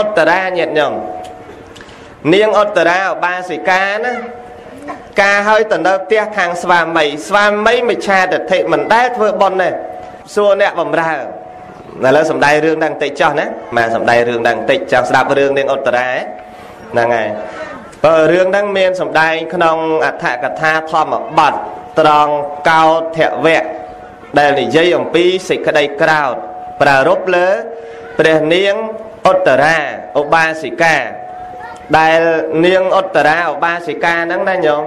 ឧត្តរាញាតិញោមនាងឧត្តរាឧបាសិកាណាការឲ្យទៅនៅផ្ទះខាងស្វាមីស្វាមីមិឆាទិដ្ឋិមិនដែលធ្វើប៉ុនទេសួរអ្នកបំរើឥឡូវសំដែងរឿងដល់បន្តិចចោះណាមកសំដែងរឿងដល់បន្តិចចង់ស្ដាប់រឿងនាងឧត្តរាហ្នឹងហើយបើរឿងហ្នឹងមានសំដែងក្នុងអដ្ឋកថាធម្មបទត្រង់កោធវៈដែលនិយាយអំពីសេចក្តីក្រោធប្រារព្ធលើព្រះនាង ឧត្តរាឧបាសិកាដែលនាងឧត្តរាឧបាសិកាហ្នឹងណាញោម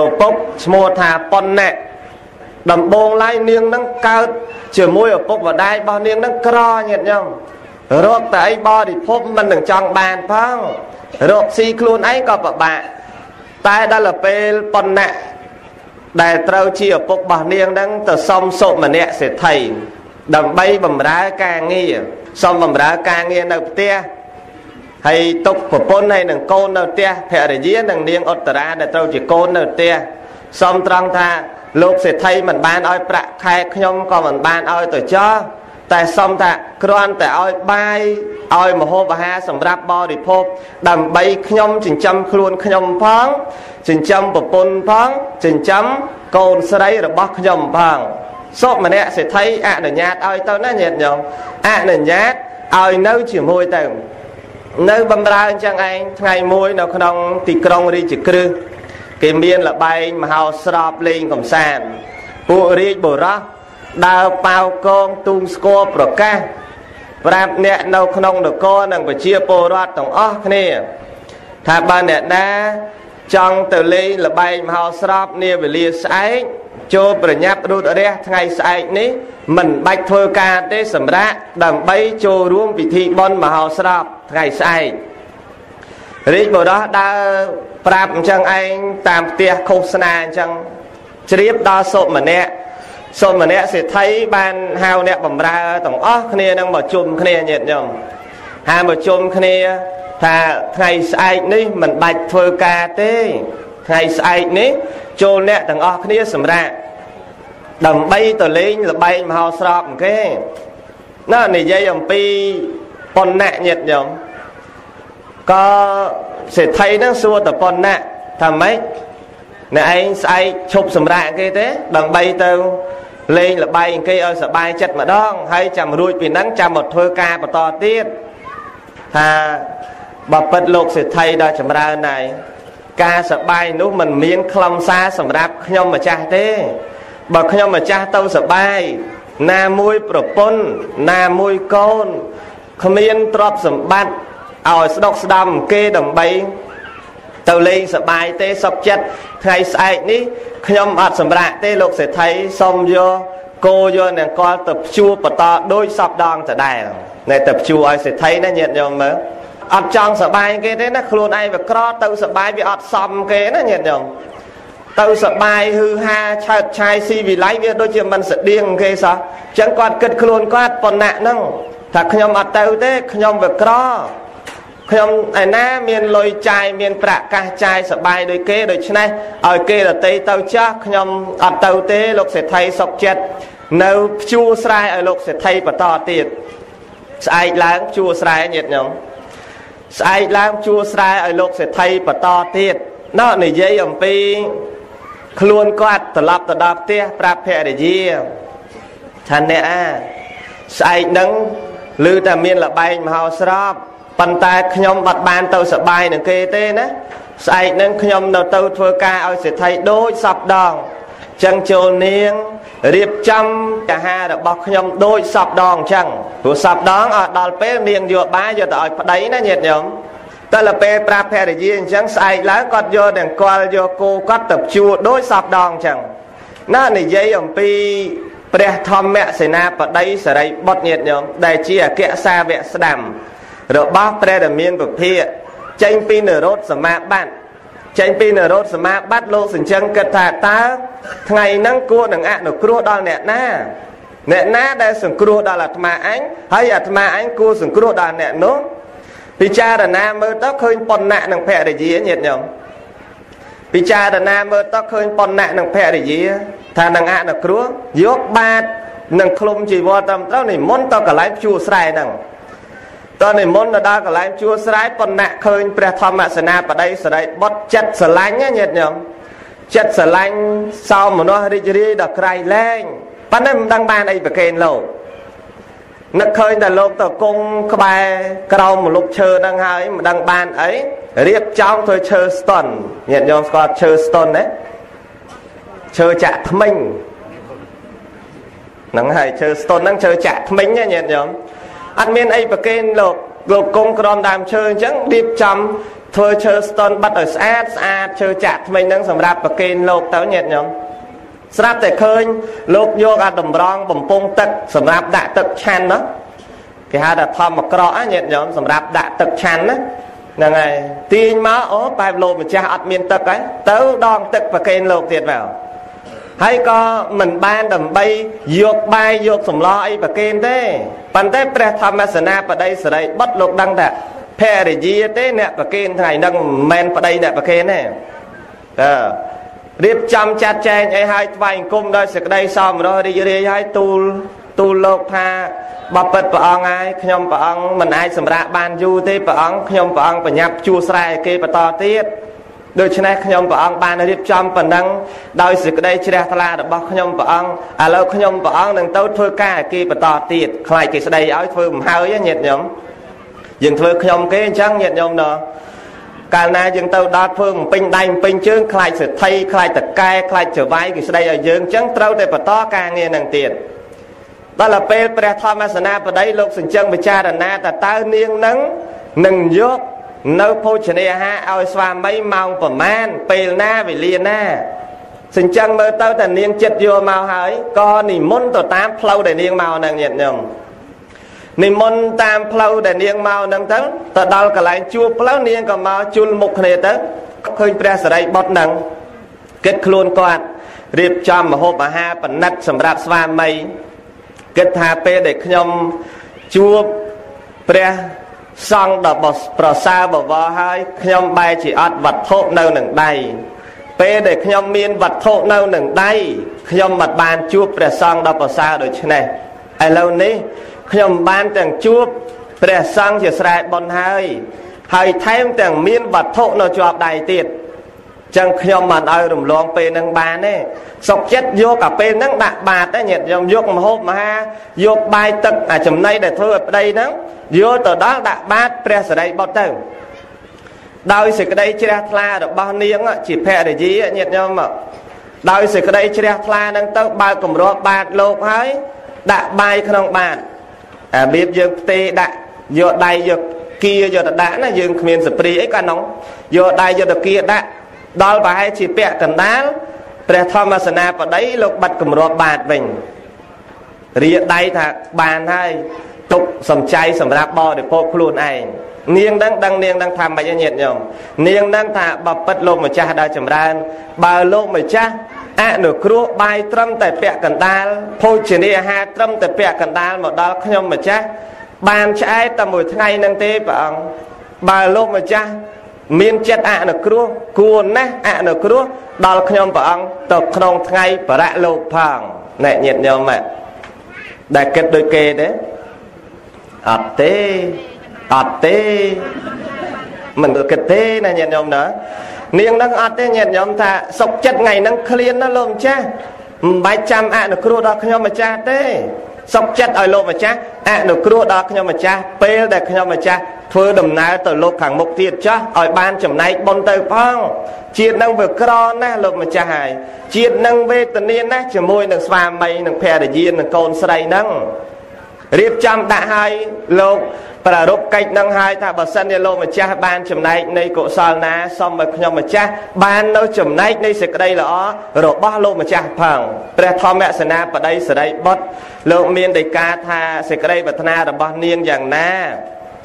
ឪពុកឈ្មោះថាប៉ុណ្ណៈដំបងឡាយនាងហ្នឹងកើតជាមួយឪពុកម្ដាយរបស់នាងហ្នឹងក្រញាតិញោមរកតែអីបរិភពមិននឹងចង់បានផងរកស៊ីខ្លួនឯងក៏ពិបាកតែដល់ពេលប៉ុណ្ណៈដែលត្រូវជាឪពុករបស់នាងហ្នឹងទៅសុំសុម្នាក់សេដ្ឋីដើម្បីបំរើការងារ សុំបំរើការងារនៅផ្ទះហើយទុកប្រពន្ធហើយនឹងកូននៅផ្ទះភរិយានិងនាងឧត្តរាដែលត្រូវជាកូននៅផ្ទះសុំត្រង់ថាលោកសេដ្ឋីមិនបានឲ្យប្រាក់ខែខ្ញុំក៏មិនបានឲ្យទៅចោះតែសុំថាគ្រាន់តែឲ្យបាយឲ្យមហូបអាហារសម្រាប់បរិភោគដើម្បីខ្ញុំចិញ្ចឹមខ្លួនខ្ញុំផងចិញ្ចឹមប្រពន្ធផងចិញ្ចឹមកូនស្រីរបស់ខ្ញុំផង សុម្នាក់សេដ្ឋីអនុញ្ញាតឲ្យទៅណាញាតិញោមអនុញ្ញាតឲ្យនៅជាមួយទៅនៅបំរើអញ្ចឹងឯងថ្ងៃមួយនៅក្នុងទីក្រុងរាជក្រឹសគេមានលបែងមហោស្រពលេងកំសាន្តពួករាជបុរសដើរប៉ាវកងទូងស្គរប្រកាសប្រាប់អ្នកនៅក្នុងនគរនិងប្រជាពលរដ្ឋទាំងអស់គ្នាថាបើអ្នកណាចង់ទៅលេងលបែងមហោស្រពនាវេលាស្អែក ចូលប្រញាប់រូតរះថ្ងៃស្អែកនេះមិនបាច់ធ្វើការទេសម្រាប់ដើម្បីចូលរួមពិធីបុណ្យមហោស្រពថ្ងៃស្អែករាជបុរសដើរប្រាប់អញ្ចឹងឯងតាមផ្ទះឃោសនាអញ្ចឹងជ្រាបដល់សុម្នាក់សុម្នាក់សេដ្ឋីបានហៅអ្នកបំរើទាំងអស់គ្នានឹងមកជុំគ្នាញាតិញោមហៅមកជុំគ្នាថាថ្ងៃស្អែកនេះមិនបាច់ធ្វើការទេថ្ងៃស្អែកនេះ ចូលអ្នកទាំងអស់គ្នាសម្រាប់ដើម្បីទៅលេងលបែងមហោស្រពគេណានិយាយអំពីប៉ុណ្ណាញាតិញោមក៏សេដ្ឋីហ្នឹងសួរតប៉ុណ្ណាថាម៉េចអ្នកឯងស្អែកឈប់សម្រាកគេទេដើម្បីទៅលេងលបែងគេឲ្យសบายចិត្តម្ដងហើយចាំរួចពីហ្នឹងចាំមកធ្វើការបន្តទៀតថាបើពិតលោកសេដ្ឋីដល់ចម្រើនហើយ ការសបាយនោះមិនមានខ្លឹមសារសម្រាប់ខ្ញុំម្ចាស់ទេបើខ្ញុំម្ចាស់ទៅសបាយណាមួយប្រពន្ធណាមួយកូនគ្មានទ្រព្យសម្បត្តិឲ្យស្ដុកស្ដំគេដើម្បីទៅលេងសបាយទេសុខចិត្តថ្ងៃស្អែកនេះខ្ញុំអត់សម្រាប់ទេលោកសេដ្ឋីសុំយកគោយកនឹងកលទៅព្យួរបន្តដោយសពដងដដែលណែទៅព្យួរឲ្យសេដ្ឋីណាញាតិញោមមើល អត់ចង់សបាយគេទេណាខ្លួនឯងវាក្រទៅសបាយវាអត់សមគេណាញាតិញោមទៅសបាយហឺហាឆើតឆាយស៊ីវិល័យវាដូចជាមិនស្តៀងគេសោះអញ្ចឹងគាត់គិតខ្លួនគាត់ប៉ុណ្ណាហ្នឹងថាខ្ញុំអត់ទៅទេខ្ញុំវាក្រខ្ញុំឯណាមានលុយចាយមានប្រាក់កាសចាយសបាយដូចគេដូច្នេះឲ្យគេដតីទៅចាស់ខ្ញុំអត់ទៅទេលោកសេដ្ឋីសុកចិត្តនៅភ្ជួរស្រែឲ្យលោកសេដ្ឋីបន្តទៀតស្អែកឡើងភ្ជួរស្រែញាតិញោម ស្អែកឡើងជួស្រែឲ្យលោកសេដ្ឋីបន្តទៀតណោះនិយាយអំពីខ្លួនគាត់ត្រឡប់ទៅដល់ផ្ទះប្រាប់ភរិយាថាអ្នកអាស្អែកនឹងឮតែមានលបែងមហោស្រពប៉ុន្តែខ្ញុំបាត់បានទៅសបាយនឹងគេទេណាស្អែកនឹងខ្ញុំនៅទៅធ្វើការឲ្យសេដ្ឋីដូចសពដង ចឹងចូលនាងរៀបចំអាហាររបស់ខ្ញុំដូចសពដងអញ្ចឹងព្រោះសពដងឲ្យដល់ពេលនាងយកបាយយកទៅឲ្យប្តីណាញាតិញោមតែលពេលប្រាប់ភរិយាអញ្ចឹងស្អែកឡើងគាត់យកទាំងកលយកគោគាត់ទៅជួដូចសពដងអញ្ចឹងណានិយាយអំពីព្រះធម្មសេនាបតីសរិបុត្រញាតិញោមដែលជាអគ្គសាវកស្ដាំរបស់ព្រះដែលមានពភាកចេញពីនរោត្តសមាបត្តិ ចេញពីនរោត្តសមាបត្តិលោកសញ្ជឹងគិតថាតើថ្ងៃហ្នឹងគួរនឹងអនុគ្រោះដល់អ្នកណាអ្នកណាដែលសង្គ្រោះដល់អាត្មាអញហើយអាត្មាអញគួរសង្គ្រោះដល់អ្នកនោះពិចារណាមើលទៅឃើញប៉ុណ្ណានឹងភរិយាញាតិញោមពិចារណាមើលទៅឃើញប៉ុណ្ណានឹងភរិយា ថានឹងអនុគ្រោះយកបាតនឹងឃ្លុំជីវរត្រឹមត្រូវនិមន្តទៅកន្លែងជួស្រែហ្នឹង តនិមន្តទៅដល់កន្លែងជួស្រែប៉ុណ្ណាឃើញព្រះធម្មសេនាបតីសរិបុត្រចិត្តស្រឡាញ់ណាញាតិញោមចិត្តស្រឡាញ់សោមនស្សរីករាយដល់ក្រៃលែងប៉ុន្តែមិនដឹងបានអីប្រកេនលោកនឹកឃើញតែលោកទៅគង់ក្បែរក្រោមម្លប់ឈើហ្នឹងហើយមិនដឹងបានអីរៀបចំធ្វើឈើស្តុនញាតិញោមស្គាល់ឈើស្តុនទេឈើចាក់ថ្មិញហ្នឹងហើយឈើស្តុនហ្នឹងឈើចាក់ថ្មិញណាញាតិញោម អត់មានអីប្រកេនលោកលោកគង់ក្រោមដើមឈើអញ្ចឹងរៀបចំធ្វើឈើស្តុនបាត់ឲ្យស្អាតស្អាតឈើចាក់ថ្មិញហ្នឹងសម្រាប់ប្រកេនលោកទៅញាតិញោមស្រាប់តែឃើញលោកយកអាតម្រងបំពង់ទឹកសម្រាប់ដាក់ទឹកឆាន់ណាគេហៅថាធម្មក្រក់ណាញាតិញោមសម្រាប់ដាក់ទឹកឆាន់ណាហ្នឹងហើយទាញមកអូបែបលោកម្ចាស់អត់មានទឹកហើយទៅដងទឹកប្រកេនលោកទៀតមក ហើយក៏មិនបានដើម្បីយកបាយយកសម្លអីប្រគេនទេប៉ុន្តែព្រះធម្មសេនាបតីសរិបុត្រលោកដឹងថាភរិយាទេអ្នកប្រគេនថ្ងៃហ្នឹងមិនមែនប្តីអ្នកប្រគេនទេតើរៀបចំចាត់ចែងអីឲ្យថ្វាយអង្គមដោយសេចក្តីសមរម្យរីករាយឲ្យទូលទូលលោកថាបបិទ្ធព្រះអង្គហើយខ្ញុំព្រះអង្គមិនអាចសម្រាកបានយូរទេព្រះអង្គខ្ញុំព្រះអង្គបញ្ញាប់ជួស្រែគេបន្តទៀត ដូច្នេះខ្ញុំព្រះអង្គបានរៀបចំប៉ុណ្ណឹងដោយសេចក្តីជ្រះថ្លារបស់ខ្ញុំព្រះអង្គឥឡូវខ្ញុំព្រះអង្គនឹងទៅធ្វើការគេបន្តទៀតខ្លាចគេស្ដីឲ្យធ្វើមិនហើយញាតិញោមយើងធ្វើខ្ញុំគេអញ្ចឹងញាតិញោមណោះកាលណាយើងទៅដល់ធ្វើបំពេញដៃបំពេញជើងខ្លាចសេដ្ឋីខ្លាចតកែខ្លាចចវាយគេស្ដីឲ្យយើងអញ្ចឹងត្រូវតែបន្តការងារនឹងទៀតដល់ទៅពេលព្រះធម្មសេនាបតីលោកសញ្ជឹងពិចារណាតើតើនាងនឹងនឹងយក នៅភោជនីអាហារឲ្យស្វាមីម៉ោងប្រមាណពេលណាវេលាណាសញ្ចឹងមើលទៅតែនាងចិត្តយកមកហើយក៏និមន្តទៅតាមផ្លូវដែលនាងមកហ្នឹងញាតិញោមនិមន្តតាមផ្លូវដែលនាងមកហ្នឹងទៅទៅដល់កន្លែងជួបផ្លូវនាងក៏មកជុលមុខគ្នាទៅឃើញព្រះសរិបុត្រហ្នឹងគិតខ្លួនគាត់រៀបចំម្ហូបអាហារប៉និតសម្រាប់ស្វាមីគិតថាពេលដែលខ្ញុំជួបព្រះ សង្ឃដ៏ប្រសើរបវរហើយខ្ញុំបែរជាអត់វត្ថុនៅនឹងដៃពេលដែលខ្ញុំមានវត្ថុនៅនឹងដៃខ្ញុំមិនបានជួបព្រះសង្ឃដ៏ប្រសើរដូច្នេះឥឡូវនេះខ្ញុំបានទាំងជួបព្រះសង្ឃជាស្រែបុណ្យហើយហើយថែមទាំងមានវត្ថុនៅជាប់ដៃទៀត ចឹងខ្ញុំមិនឲ្យរំលងពេលនឹងបានទេសុកចិត្តយកអាពេលហ្នឹងដាក់បាតទេញាតិញោមយកម្ហូបមហាយកបាយទឹកអាចំណីដែលធ្វើឲ្យប្តីហ្នឹងយកទៅដល់ដាក់បាតព្រះសរិបុត្រទៅដោយសេចក្តីជ្រះថ្លារបស់នាងជាភរិយាញាតិញោមដោយសេចក្តីជ្រះថ្លាហ្នឹងទៅបើកគម្របបាតលោកហើយដាក់បាយក្នុងបាតអារបៀបយើងផ្ទេដាក់យកដៃយកគៀយកទៅដាក់ណាយើងគ្មានសព្រីអីក៏ក្នុងយកដៃយកទៅគៀដាក់ ដល់ប្រហែលជាពាក់កណ្ដាលព្រះធម្មសេនាបតីលោកបាត់គម្របបាតវិញរាដៃថាបានហើយទុកសំចៃសម្រាប់បរិភោគខ្លួនឯងនាងដឹងដឹងនាងដឹងថាមិនញាតញោមនាងដឹងថាបបិទ្ធលោកម្ចាស់ដល់ចម្រើន បើលោកម្ចាស់អនុគ្រោះបាយត្រឹមតែពាក់កណ្ដាលភោជនាហារត្រឹមតែពាក់កណ្ដាលមកដល់ខ្ញុំម្ចាស់បានឆ្អែតតែមួយថ្ងៃនឹងទេព្រះអង្គបើលោកម្ចាស់ មានចិត្តអនុគ្រោះគួរណាស់អនុគ្រោះដល់ខ្ញុំព្រះអង្គទៅក្នុងថ្ងៃបរៈលោកផងណែញាតិញោមដែលគិតដូចគេទេអត់ទេអត់ទេមិនគិតទេណាញាតិញោមណានាងនឹងអត់ទេញាតិញោមថាសុកចិត្តថ្ងៃហ្នឹងឃ្លានណាលោកម្ចាស់មិនបាច់ចាំអនុគ្រោះដល់ខ្ញុំម្ចាស់ទេ សុកចិត្តឲ្យលោកម្ចាស់អនុគ្រោះដល់ខ្ញុំម្ចាស់ពេលដែលខ្ញុំម្ចាស់ធ្វើដំណើរទៅលោកខាងមុខទៀតចាស់ឲ្យបានចំណែកបុណ្យទៅផងជាតិនឹងវាក្រណាស់លោកម្ចាស់ហើយជាតិនឹងវេទនាណាស់ជាមួយនឹងស្វាមីនឹងភរិយានឹងកូនស្រីនឹង រៀបចំដាក់ឲ្យលោកប្រារព្ធកិច្ចនឹងហើយថាបើសិនជាលោកម្ចាស់បានចំណែកនៃកុសលណាសូមឲ្យខ្ញុំម្ចាស់បាននៅចំណែកនៃសេចក្តីល្អរបស់លោកម្ចាស់ផងព្រះធម្មសេនាបតីសរិបុត្រលោកមានដីកាថាសេចក្តីប្រាថ្នារបស់នាងយ៉ាងណា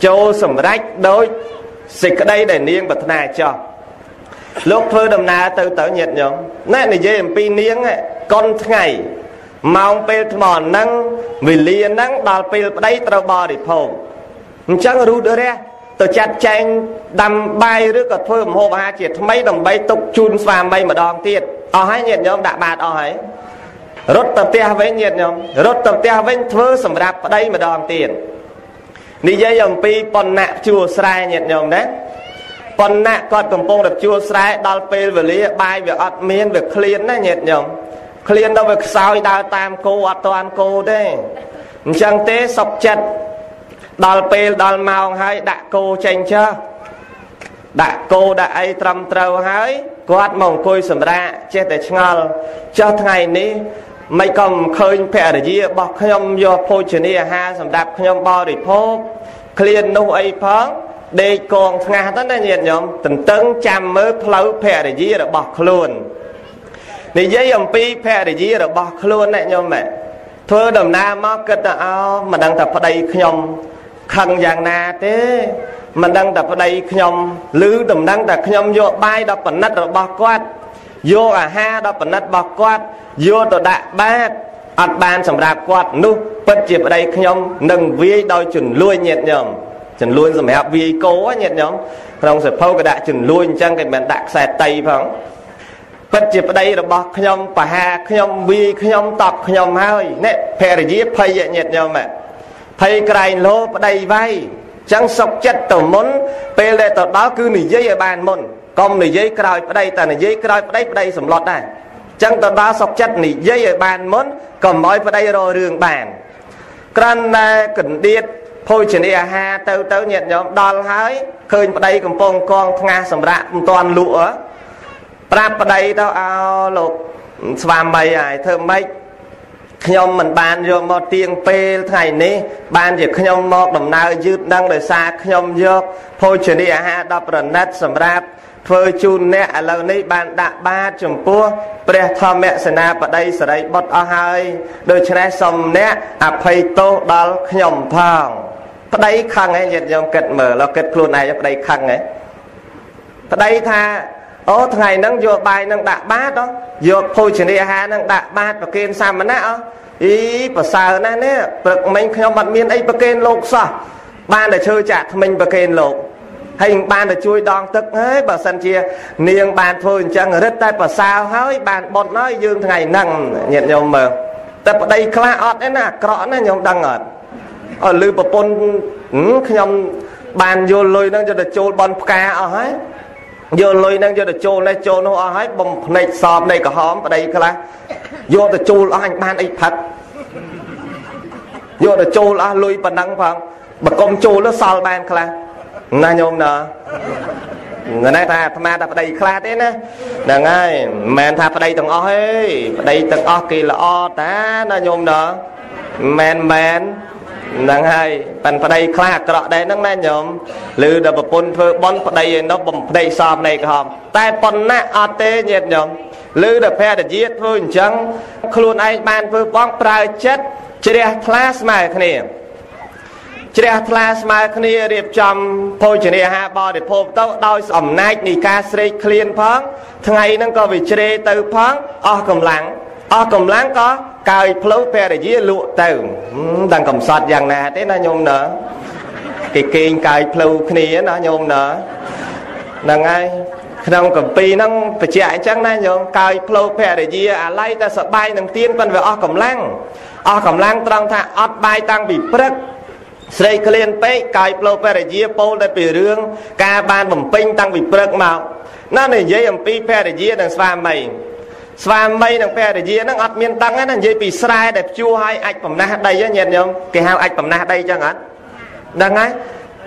ចូលសម្រេចដោយសេចក្តីដែលនាងប្រាថ្នាចោះលោកធ្វើដំណើរទៅទៅញាតញោមណែនិយាយអំពីនាងកុនថ្ងៃ ម៉ោងពេលថ្មហ្នឹងវេលាហ្នឹងដល់ពេលប្តីត្រូវបរិភោគអញ្ចឹងរូតរះទៅចាត់ចែងដាំបាយឬក៏ធ្វើម្ហូបអាហារជាថ្មីដើម្បីទុកជូនស្វាមីម្ដងទៀតអស់ហើយញាតិញោមដាក់បាតអស់ហើយរត់ទៅផ្ទះវិញញាតិញោមរត់ទៅផ្ទះវិញធ្វើសម្រាប់ប្តីម្ដងទៀតនិយាយអំពីប៉ុណ្ណាជួស្រែញាតិញោមណាប៉ុណ្ណាគាត់កំពុងតែជួស្រែដល់ពេលវេលាបាយវាអត់មានវាឃ្លានណាញាតិញោម ឃ្លានដល់វាខ្សោយដើរតាមគោអត់តាន់គោទេអញ្ចឹងទេសុកចិត្តដល់ពេលដល់ម៉ោងហើយដាក់គោចេញចុះដាក់គោដាក់អីត្រឹមត្រូវហើយគាត់មកអង្គុយសម្រាកចេះតែឆ្ងល់ចុះថ្ងៃនេះមិនក៏មិនឃើញភរិយារបស់ខ្ញុំយកភោជនីអាហារសម្រាប់ខ្ញុំបរិភោគឃ្លាននោះអីផងដេកកងថ្ងាសទៅណាញាតិញោមតន្ទឹងចាំមើលផ្លូវភរិយារបស់ខ្លួន និយាយអំពីភរិយារបស់ខ្លួនណាញោមម៉ែធ្វើដំណើរមកគិតទៅអោមិនដឹងតែប្តីខ្ញុំខឹងយ៉ាងណាទេមិនដឹងតែប្តីខ្ញុំឬដំណឹងតែខ្ញុំយកបាយដល់ប៉និតរបស់គាត់យកអាហារដល់ប៉និតរបស់គាត់យកទៅដាក់បាតអត់បានសម្រាប់គាត់នោះពិតជាប្តីខ្ញុំនឹងវាយដោយជំនួយញាតញោមជំនួយសម្រាប់វាយគោញាតញោមក្នុងសភៅក៏ដាក់ជំនួយអញ្ចឹងគេមិនដាក់ខ្សែតៃផង ពិតជាប្តីរបស់ខ្ញុំបហាខ្ញុំវាយខ្ញុំតប់ខ្ញុំហើយនេះភរិយាភ័យញាតញោមភ័យក្រែងលោប្តីវាយចឹងសុកចិត្តទៅមុន ពេលដែលទៅដល់គឺនិយាយឲ្យបានមុនកុំនិយាយក្រោយប្តីតែនិយាយក្រោយប្តីប្តីសម្លុតដែរចឹងទៅដល់សុកចិត្តនិយាយឲ្យបានមុនកុំឲ្យប្តីរករឿងបានក្រាន់តែកណ្ដៀតភោជនីអាហារទៅទៅញាតិញោមដល់ហើយឃើញប្តីកំពុងកងថ្ងាសសម្រាប់មិនទាន់លក់ ប្រាប់ប្តីទៅអោលោកស្វាមីហើយធ្វើម៉េចខ្ញុំមិនបានយកមកទៀងពេលថ្ងៃនេះបានជាខ្ញុំមកដំណើរយឺតនឹងដោយសារខ្ញុំយកភោជនីអាហារដល់ប្រណិតសម្រាប់ធ្វើជូនអ្នកឥឡូវនេះបានដាក់បាតចំពោះព្រះធម្មសេនាបតីសរិបុត្រអស់ហើយដូច្នេះសូមអ្នកអភ័យទោសដល់ខ្ញុំផងប្តីខឹងឯងញាតិញោមគិតមើលគិតខ្លួនឯងប្តីខឹងឯងប្តីថា អូថ្ងៃហ្នឹងយកបាយហ្នឹងដាក់បាតយកភោជនីអាហារហ្នឹងដាក់បាតប្រគេនសាមណៈអអីប្រសើរណាស់នេះព្រឹកមិញខ្ញុំអត់មានអីប្រគេនលោកសោះបានតែឈើចាក់ថ្មិញប្រគេនលោកហើយបានតែជួយដងទឹកហើយបើសិនជា នាងបានធ្វើអញ្ចឹងរឹតតែប្រសើរហើយបានបត់ហើយយើងថ្ងៃហ្នឹងញាតិញោមមើលតែប្តីខ្លះអត់ទេណាអាក្រក់ណាញោមដឹងអត់អត់លឺប្រពន្ធខ្ញុំបានយល់លុយហ្នឹងទៅចូលបនផ្កាអស់ហើយ យកលុយហ្នឹងយកទៅចូលនេះចូលនោះអស់ហើយបំភ្នែកសອບនៃក្រហមប្តីខ្លះយកទៅចូលអស់អញបានអីផឹកយកទៅចូលអស់លុយប៉ុណ្ណឹងផងបកុំចូលទៅសល់បានខ្លះណាញោមណាណែថាអាត្មាតែប្តីខ្លះទេណាហ្នឹងហើយមិនមែនថាប្តីទាំងអស់ទេប្តីទាំងអស់គេល្អតាណាញោមណាមិនមែន ហ្នឹងហើយប៉ិនប្តីខ្លះអាក្រក់ដែរហ្នឹងណាញោមឬដល់ប្រពន្ធធ្វើបន់ប្តីឯនោះបំប្តីសមនៃក្រហមតែប៉ុណ្ណាអត់ទេញាតិញោមឬដល់ភរិយាធ្វើអញ្ចឹងខ្លួនឯងបានធ្វើបងប្រើចិត្តជ្រះថ្លាស្មើគ្នាជ្រះថ្លាស្មើគ្នារៀបចំភោជនីអាហារបរិភោគទៅដោយអំណាចនៃការស្រេកឃ្លានផងថ្ងៃហ្នឹងក៏វាជ្រេទៅផងអស់កម្លាំង អស់កម្លាំងក៏កើយផ្លូវភរិយាលក់ទៅដឹងកំសត់យ៉ាងណាទេណាញោមណាគេគេងកើយផ្លូវគ្នាណាញោមណាហ្នឹងហើយក្នុងកម្ពីហ្នឹងបញ្ជាក់អញ្ចឹងណាញោមកើយផ្លូវភរិយាអាឡ័យតែសបាយនឹងទៀនប៉ុន្តែវាអស់កម្លាំងអស់កម្លាំងត្រង់ថាអត់បាយតាំងពីព្រឹកស្រីក្លៀនពេកកាយផ្លូវភរិយាពោលតែពីរឿងការបានបំពេញតាំងពីព្រឹកមកណានិយាយអំពីភរិយានិងស្វាមី ស្វាមីនិងភរិយានឹងអត់មានដឹងណានិយាយពីស្រែដែលភ្ជួរឲ្យអាចបំណះដីញាតិញោមគេហៅអាចបំណះដីចឹងអត់ដឹងហើយ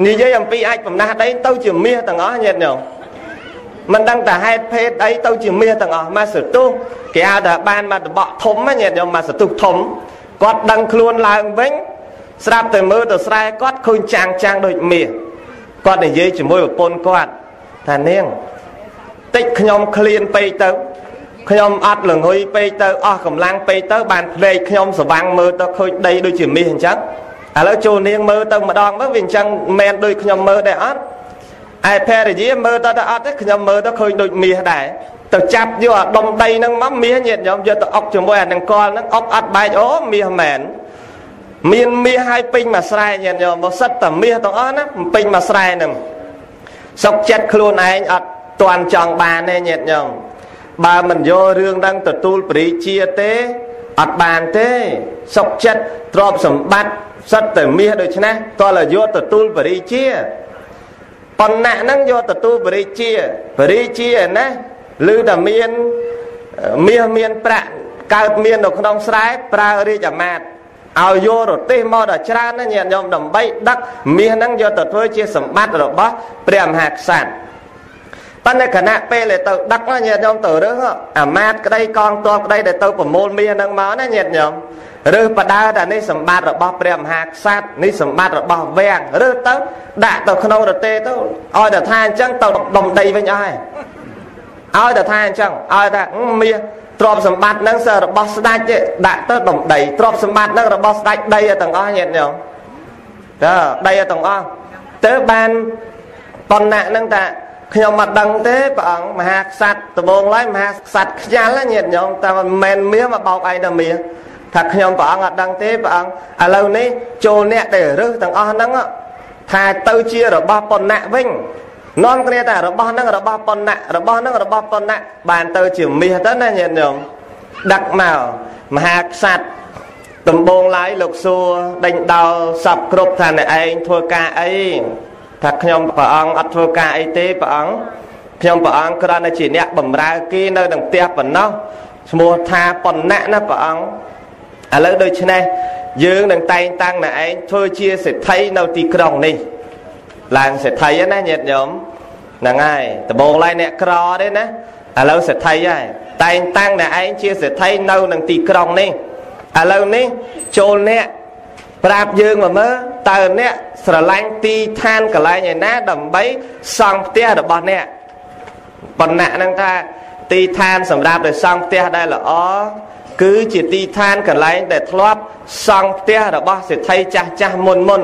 និយាយអំពីអាចបំណះដីទៅជាមាសទាំងអស់ញាតិញោមមិនដឹងតែហេតុភេទអីទៅជាមាសទាំងអស់មកសទុះគេហៅថាបានមកតបក់ធំញាតិញោមមកសទុះធំគាត់ដឹងខ្លួនឡើងវិញស្រាប់តែមើលទៅស្រែគាត់ឃើញចាំងចាំងដូចមាសគាត់និយាយជាមួយប្រពន្ធគាត់ថានាងតិចខ្ញុំឃ្លានពេកទៅ ខ្ញុំអត់ល្ងុយពេកទៅអស់កម្លាំងពេកទៅបានភ្នែកខ្ញុំស្វាំងមើលទៅឃើញដីដូចជាមាសអញ្ចឹងឥឡូវចូលនាងមើលទៅម្ដងទៅវាអញ្ចឹងមែនដូចខ្ញុំមើលដែរអត់ឯភរិយាមើលទៅទៅអត់ទេខ្ញុំមើលទៅឃើញដូចមាសដែរទៅចាប់យកអាដុំដីហ្នឹងមកមាសញាតញោមយកទៅអុកជាមួយអានឹងកលហ្នឹងអុកអត់បែកអូមាសមែនមានមាសឲ្យពេញមួយស្រែញាតញោមមកសិតតែមាសទាំងអស់ណាពេញមួយស្រែហ្នឹងសុកចិត្តខ្លួនឯងអត់តាន់ចង់បានទេញាតញោម បើមិនយករឿងហ្នឹងទទួលពរិជាទេអត់បានទេសុកចិត្តទ្រពសម្បត្តិសិតតែមាសដូច្នេះតើយកទទួលបរិជាប៉ុណ្ណាហ្នឹងយកទទួលបរិជាបរិជាណាឬតែមានមាសមានប្រាក់កើតមាននៅក្នុងស្រែប្រើរាជអាមាត្យឲ្យយករទេសមកដល់ច្រើនណាញាតិញោមដើម្បីដឹកមាសហ្នឹងយកទៅធ្វើជាសម្បត្តិរបស់ព្រះមហាក្សត្រ ប៉ុន្តែគណៈពេលដែលទៅដឹកណាញាតិញោមទៅរើសអាមាត្យក្តីកងទ័ពក្តីដែលទៅប្រមូលមាសហ្នឹងមកណាញាតិញោមឬបដើតែនេះសម្បត្តិរបស់ព្រះមហាក្សត្រនេះសម្បត្តិរបស់វាំងឬទៅដាក់ទៅក្នុងរទេទៅឲ្យតែថាអញ្ចឹងទៅដុំដីវិញអស់ហើយឲ្យតែថាអញ្ចឹងឲ្យតែមាសទ្រព្យសម្បត្តិហ្នឹងសើរបស់ស្ដេចដាក់ទៅដុំដីទ្រព្យសម្បត្តិហ្នឹងរបស់ស្ដេចដីទាំងអស់ញាតិញោមតើដីទាំងអស់ទៅបានប៉ុណ្ណាហ្នឹងតា ខ្ញុំមិនដឹងទេព្រះអង្គមហាក្សត្រដំបងឡើយមហាក្សត្រខ្ញាល់ញាតិញោមតែមិនមែនមាសមកបោកឯងតែមាសថាខ្ញុំព្រះអង្គអត់ដឹងទេព្រះអង្គឥឡូវនេះចូលអ្នកដែលរើសទាំងអស់ហ្នឹងថាទៅជារបស់ប៉ុណ្ណាវិញនាំគ្នាតែរបស់ហ្នឹងរបស់ប៉ុណ្ណារបស់ហ្នឹងរបស់ប៉ុណ្ណាបានទៅជាមាសទៅណាញាតិញោមដឹកមកមហាក្សត្រដំបងឡាយលោកសួរដេញដោលសពគ្រប់ថាអ្នកឯងធ្វើការអី ថាខ្ញុំព្រះអង្គអត់ធ្វើការអីទេព្រះអង្គខ្ញុំព្រះអង្គគ្រាន់តែជាអ្នកបម្រើគេនៅក្នុងផ្ទះប៉ុណ្ណោះឈ្មោះថាប៉ុណ្ណាណាព្រះអង្គឥឡូវដូច្នេះយើងនឹងតែងតាំងអ្នកឯងធ្វើជាសេដ្ឋីនៅទីក្រុងនេះឡើងសេដ្ឋីណាញាតិញោមហ្នឹងហើយដំបូងឡើយអ្នកក្រទេណាឥឡូវសេដ្ឋីហើយតែងតាំងអ្នកឯងជាសេដ្ឋីនៅនឹងទីក្រុងនេះឥឡូវនេះចូលអ្នក ប្រាប់យើងមកមើលតើអ្នកស្រឡាញ់ទីឋានកន្លែងឯណាដើម្បីសង់ផ្ទះរបស់អ្នកបណ្ណៈហ្នឹងថាទីឋានសម្រាប់ để សង់ផ្ទះដែលល្អគឺជាទីឋានកន្លែងដែលធ្លាប់សង់ផ្ទះរបស់សេដ្ឋីចាស់ចាស់មុនមុន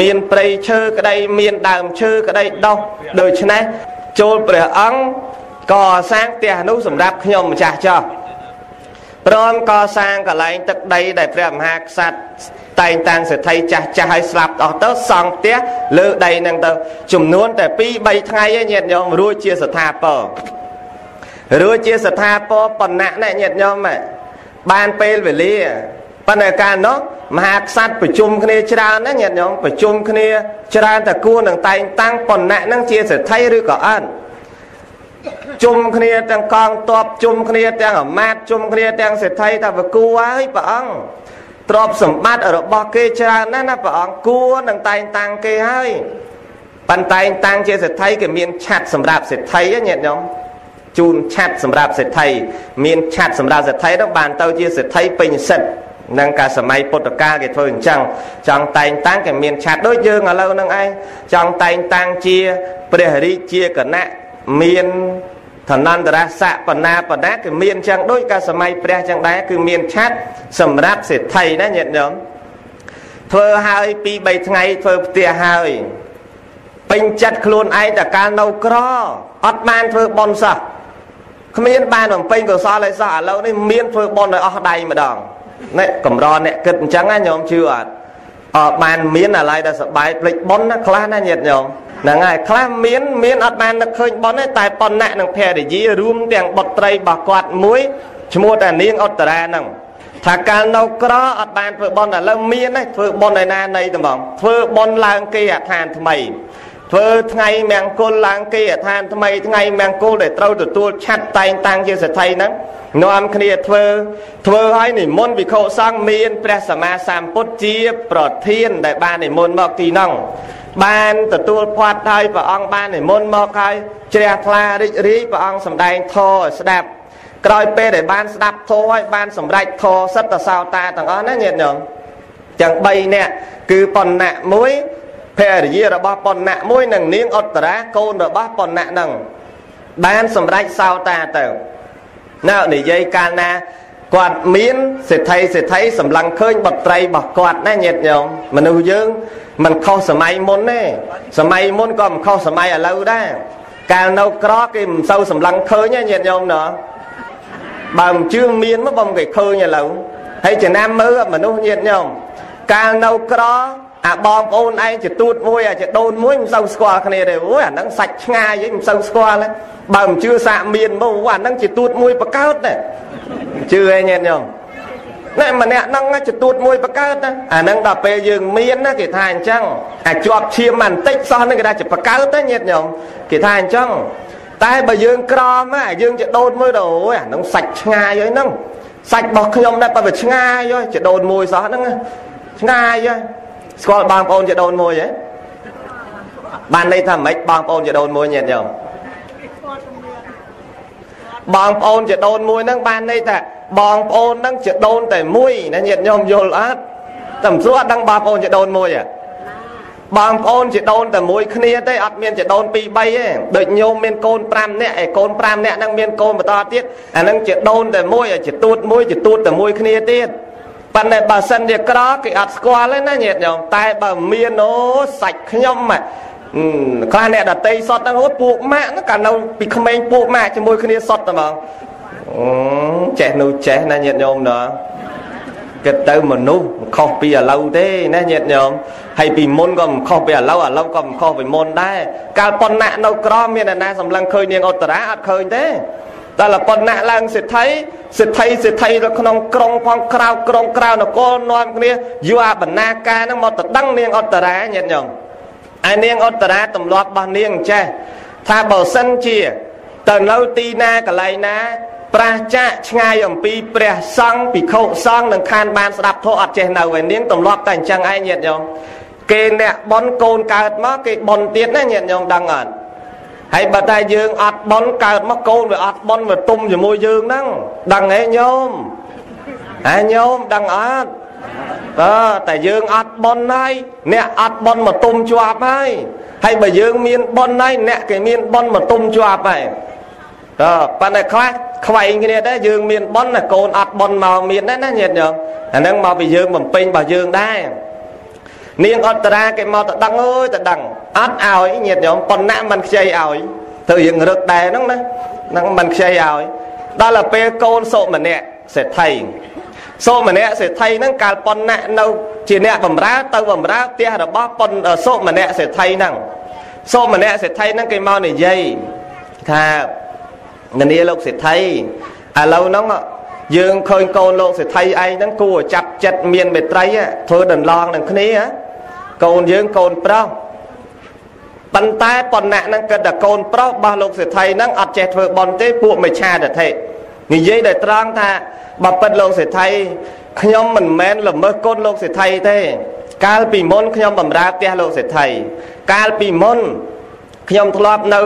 មានព្រៃឈើក្តីមានដើមឈើក្តីដុះដូច្នេះចូលព្រះអង្គកសាងផ្ទះនោះសម្រាប់ខ្ញុំម្ចាស់ចោះព្រមកសាងកន្លែងទឹកដីដែលព្រះមហាក្សត្រ តែងតាំងសេដ្ឋីចាស់ចាស់ឲ្យស្លាប់អស់ទៅសង់ផ្ទះលើដីហ្នឹងទៅចំនួនតែ2 3ថ្ងៃឯងញាតិញោមរួចជាស្ថាពររួចជាស្ថាពរបណ្ណៈណាញាតិញោមបានពេលវេលាប៉ុន្តែកាលនោះមហាក្សត្រប្រជុំគ្នាច្រើនណាញាតិញោមប្រជុំគ្នាច្រើនតែគួរនឹងតែងតាំងបណ្ណៈហ្នឹងជាសេដ្ឋីឬក៏អត់ជុំគ្នាទាំងកងតបជុំគ្នាទាំងអាមាត្យជុំគ្នាទាំងសេដ្ឋីថាវាគួរហើយព្រះអង្គ ទ្រព្យសម្បត្តិរបស់គេច្រើនណាស់ណាព្រះអង្គគួរនឹងតែងតាំងគេហើយប៉ុន្តែតាំងជាសេដ្ឋីគេមានឆាត់សម្រាប់សេដ្ឋីញាតិញោមជូនឆាត់សម្រាប់សេដ្ឋីមានឆាត់សម្រាប់សេដ្ឋីនោះបានទៅជាសេដ្ឋីពេញសិទ្ធនឹងកាលសម័យពុទ្ធកាលគេធ្វើអញ្ចឹងចង់តែងតាំងគេមានឆាត់ដូចយើងឥឡូវហ្នឹងឯងចង់តែងតាំងជាព្រះរាជាគណៈមាន ឋានន្តរស័កបណ្ណាបណ្ណាគឺមានចឹងដូចកាលសម័យព្រះចឹងដែរគឺមានឆាត់សម្រាប់សេដ្ឋីណាញាតិញោមធ្វើហើយពី3ថ្ងៃធ្វើផ្ទះហើយពេញចិត្តខ្លួនឯងតែកាលនៅក្រអត់បានធ្វើបន់សោះគ្មានបានបំពេញកុសលឲ្យសោះឥឡូវនេះមានធ្វើបន់ឲ្យអស់ដៃម្ដងនេះកម្រអ្នកគិតអញ្ចឹងណាញោមជឿអត់អត់បានមានអាឡ័យដែលសបាយភ្លេចបន់ណាខ្លះណាញាតិញោម ហ្នឹងហើយខ្លះមានមានអត់បាននឹកឃើញប៉ុនទេតែប៉ុណ្ណានឹងភរិយារួមទាំងបុត្រីរបស់គាត់មួយឈ្មោះតែនាងឧត្តរាហ្នឹងថាកាលនៅក្រអត់បានធ្វើបន់ឥឡូវមានទេធ្វើបន់ឯណានៃត្មងធ្វើបន់ឡើងគេអាឋានថ្មី ធ្វើថ្ងៃមង្គលឡើងគេអាឋានថ្មីថ្ងៃមង្គលដែលត្រូវទទួលឆាត់តែងតាំងជាសទ្ធិហ្នឹងនាំគ្នាធ្វើធ្វើឲ្យនិមន្តវិខុសង្ឃមានព្រះសម្មាសម្ពុទ្ធជា ប្រធាន ដែលបាននិមន្តមកទីហ្នឹងបានទទួលផាត់ហើយព្រះអង្គបាននិមន្តមកហើយជ្រះថ្លារីករាយព្រះអង្គសម្ដែងធម៌ឲ្យស្ដាប់ក្រោយពេលដែលបានស្ដាប់ធម៌ហើយបានសម្រេចធម៌សិតតសោតាទាំងអស់ណាញាតិញោមទាំង3នាក់គឺបណ្ណៈមួយ ភរិយារបស់បណ្ណៈមួយនិងនាងឧត្តរាកូនរបស់បណ្ណៈហ្នឹងបានសម្រេចសោតាទៅណៅនិយាយកាលណាគាត់មានសេដ្ឋីសេដ្ឋីសម្លឹងឃើញបុត្រីរបស់គាត់ណាញាតិញោមមនុស្សយើងមិនខុសសម័យមុនទេសម័យមុនក៏មិនខុសសម័យឥឡូវដែរកាលនៅក្រគេមិនសូវសម្លឹងឃើញទេញាតិញោមណោះបើមិនជឿមានមកបំគេឃើញឥឡូវហើយចំណាំមើលមនុស្សញាតិញោមកាលនៅក្រ អាបងប្អូនឯងចទូតមួយអាចដូនមួយមិនសូវស្គាល់គ្នាទេអូយអាហ្នឹងសាច់ឆ្ងាយឯងមិនសូវស្គាល់ទេបើមិនជឿសាកមានមកអាហ្នឹងចទូតមួយបកើតទេជឿឯងញាតិញោមណែម្នាក់ហ្នឹងចទួតមួយបកើតណាអាហ្នឹងដល់ពេលយើងមានណាគេថាអញ្ចឹងអាចប់ឈាមបន្តិចសោះហ្នឹងគេថាជាបកើតទៅញាតិញោមគេថាអញ្ចឹងតែបើយើងក្រមណាយើងចដូនមួយទៅអូយអាហ្នឹងសាច់ឆ្ងាយហើយហ្នឹងសាច់របស់ខ្ញុំដែរបើវាឆ្ងាយហើយចដូនមួយសោះហ្នឹងឆ្ងាយហើយ ស្គាល់បងប្អូនចដូនមួយហ៎បានន័យថាម៉េចបងប្អូនចដូនមួយញាតិញោមបងប្អូនជាដូនមួយហ្នឹងបានន័យថាបងប្អូនហ្នឹងជាដូនតែមួយណាញាតិញោមយល់អត់តែមិនស្រួលអត់ដឹងបងប្អូនជាដូនមួយហ៎បងប្អូនជាដូនតែមួយគ្នាទេអត់មានជាដូន2 3ទេដូចញោមមានកូន5នាក់ឯកូន5នាក់ហ្នឹងមានកូនបន្តទៀតអាហ្នឹងជាដូនតែមួយជាទូតមួយជាទូតតែមួយគ្នាទៀត ប៉ុន្តែបើសិនជាក្រគេអត់ស្គាល់ទេណាញាតិញោមតែបើមានអូសាច់ខ្ញុំខ្លះអ្នកដតីសតហ្នឹងអូពួកម៉ាក់ហ្នឹងកាលនៅពីក្មេងពួកម៉ាក់ជាមួយគ្នាសតតែហ្មងចេះនោះចេះណាញាតិញោមណាគិតទៅមនុស្សខុសពីឥឡូវទេណាញាតិញោមហើយពីមុនក៏មិនខុសពីឥឡូវឥឡូវក៏មិនខុសពីមុនដែរកាលប៉ុណ្ណានៅក្រមានអ្នកណាសម្លឹងឃើញនាងឧត្តរាអត់ឃើញទេ តែលប៉ុណ្ណាឡើងសិទ្ធិសិទ្ធិសិទ្ធិនៅក្នុងក្រុងផងក្រៅក្រុងក្រៅនគរនាំគ្នាយកអាបណ្ណាការហ្នឹងមកទៅដឹងនាងឧត្តរាញាតិញោមហើយនាងឧត្តរាទម្លាប់របស់នាងចេះថាបើសិនជាទៅនៅទីណាកន្លែងណាប្រះចាកឆ្ងាយអំពីព្រះសង្ឃភិក្ខុសង្ឃនឹងខានបានស្ដាប់ធម៌អត់ចេះនៅឯនាងទម្លាប់តែអញ្ចឹងឯងញាតិញោមគេអ្នកបនកូនកើតមកគេបនទៀតណាញាតិញោមដឹងអត់ ហើយបើតែយើងអត់បនកើតមកកូនវាអត់បនវាទុំជាមួយយើងហ្នឹងដឹងទេញោមហើយញោមដឹងអត់បើតែយើងអត់បនហើយអ្នកអត់បនមកទុំជាប់ហើយហើយបើយើងមានបនហើយអ្នកគេមានបនមកទុំជាប់ហើយតើប៉ុន្តែខ្លះខ្វែងគ្នាដែរយើងមានបនណាកូនអត់បនមកមានដែរណាញាតិញោមអាហ្នឹងមកពីយើងបំពេញរបស់យើងដែរនាងអត្តរាគេមកទៅដឹងអើយទៅដឹងអត់ឲ្យញាតិញោមប៉ុណ្ណាមិនខ្ចីឲ្យទៅយើងរឹកដែរហ្នឹងណាហ្នឹងមិនខ្ចីឲ្យដល់ទៅពេលកូនសុម្នាក់សេដ្ឋីសូមម្នាក់សេដ្ឋីហ្នឹងកាលប៉ុនណានៅជាអ្នកបំរើទៅបំរើផ្ទះរបស់ប៉ុនសូមម្នាក់សេដ្ឋីហ្នឹងសូមម្នាក់សេដ្ឋីហ្នឹងគេមកនិយាយថានាលោកសេដ្ឋីឥឡូវហ្នឹងយើងឃើញកូនលោកសេដ្ឋីឯងហ្នឹងគួរចាប់ចិត្តមានមេត្រីធ្វើដន្លងនឹងគ្នាកូនយើងកូនប្រុស ប៉ុន្តែប៉ុណ្ណាហ្នឹងគិតតែកូនប្រុសរបស់លោកសេដ្ឋីហ្នឹងអត់ចេះធ្វើបន់ទេពួកមិឆាទិដ្ឋិនិយាយដោយត្រង់ថាបើពិតលោកសេដ្ឋីខ្ញុំមិនមែនល្មើសគុណលោកសេដ្ឋីទេ កាលពីមុនខ្ញុំបម្រើផ្ទះលោកសេដ្ឋីកាលពីមុនខ្ញុំធ្លាប់នៅ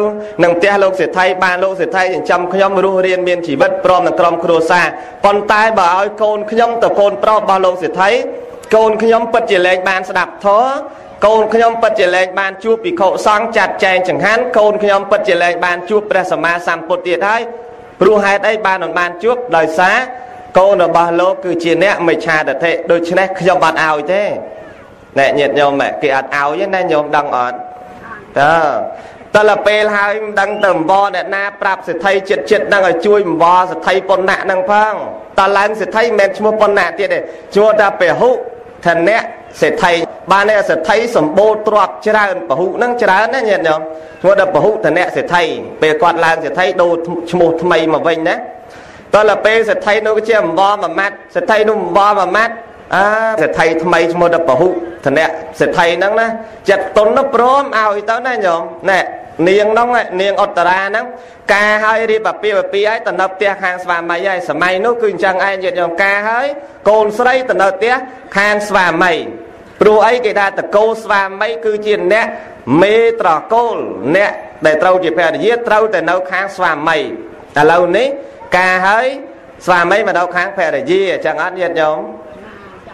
នឹងផ្ទះលោកសេដ្ឋីបានលោកសេដ្ឋីចិញ្ចឹមខ្ញុំរស់រៀនមានជីវិតព្រមនឹងក្រុមគ្រួសារប៉ុន្តែបើឲ្យកូនខ្ញុំទៅកូនប្រុសរបស់លោកសេដ្ឋីកូនខ្ញុំពិតជាលែងបានស្ដាប់ធម៌ កូនខ្ញុំពិតជាលែងបានជួបភិក្ខុសង្ឃចាត់ចែងចង្ហាន់កូនខ្ញុំពិតជាលែងបានជួបព្រះសម្មាសម្ពុទ្ធទៀតហើយព្រោះហេតុអីបានមិនបានជួបដោយសារកូនរបស់លោកគឺជាអ្នកមិឆាទិដ្ឋិដូច្នេះខ្ញុំអត់ឲ្យទេណែញាតិញោមគេអត់ឲ្យទេណាញោមដឹងអត់តើតើពេលហើយមិនដឹងទៅអង្វរអ្នកណាប្រាប់សិទ្ធិចិត្តចិត្តហ្នឹងឲ្យជួយអង្វរសិទ្ធិប៉ុណ្ណាហ្នឹងផងតើឡើងសិទ្ធិមិនមែនឈ្មោះប៉ុណ្ណាទៀតទេឈ្មោះថាពហុធនៈ សេដ្ឋីបាននេះសេដ្ឋីសម្បូរទ្រព្យច្រើនពហុហ្នឹងច្រើនណាញាតិញោមឈ្មោះថាពហុធនៈសេដ្ឋីពេលគាត់ឡើងសេដ្ឋីដូរឈ្មោះថ្មីមកវិញណាតើពេលសេដ្ឋីនោះជាអង្វរមួយម៉ាត់សេដ្ឋីនោះអង្វរមួយម៉ាត់អើសេដ្ឋីថ្មីឈ្មោះថាពហុធនៈសេដ្ឋីហ្នឹងណាចិត្តតុននោះព្រមឲ្យទៅណាញោមណែ នាងហ្នឹងនាងអត្តរាហ្នឹងការឲ្យរៀបអាពាហ៍ពិពាហ៍ឲ្យទៅនៅផ្ទះខាងស្វាមីហើយសម័យនោះគឺអញ្ចឹងឯងញាតិញោមការហើយកូនស្រីទៅនៅផ្ទះខាងស្វាមីព្រោះអីគេថាតកោស្វាមីគឺជាអ្នកមេត្រកូលអ្នកដែលត្រូវជាភរិយាត្រូវតែនៅខាងស្វាមីឥឡូវនេះការហើយស្វាមីមកនៅខាងភរិយាអញ្ចឹងអត់ញាតិញោម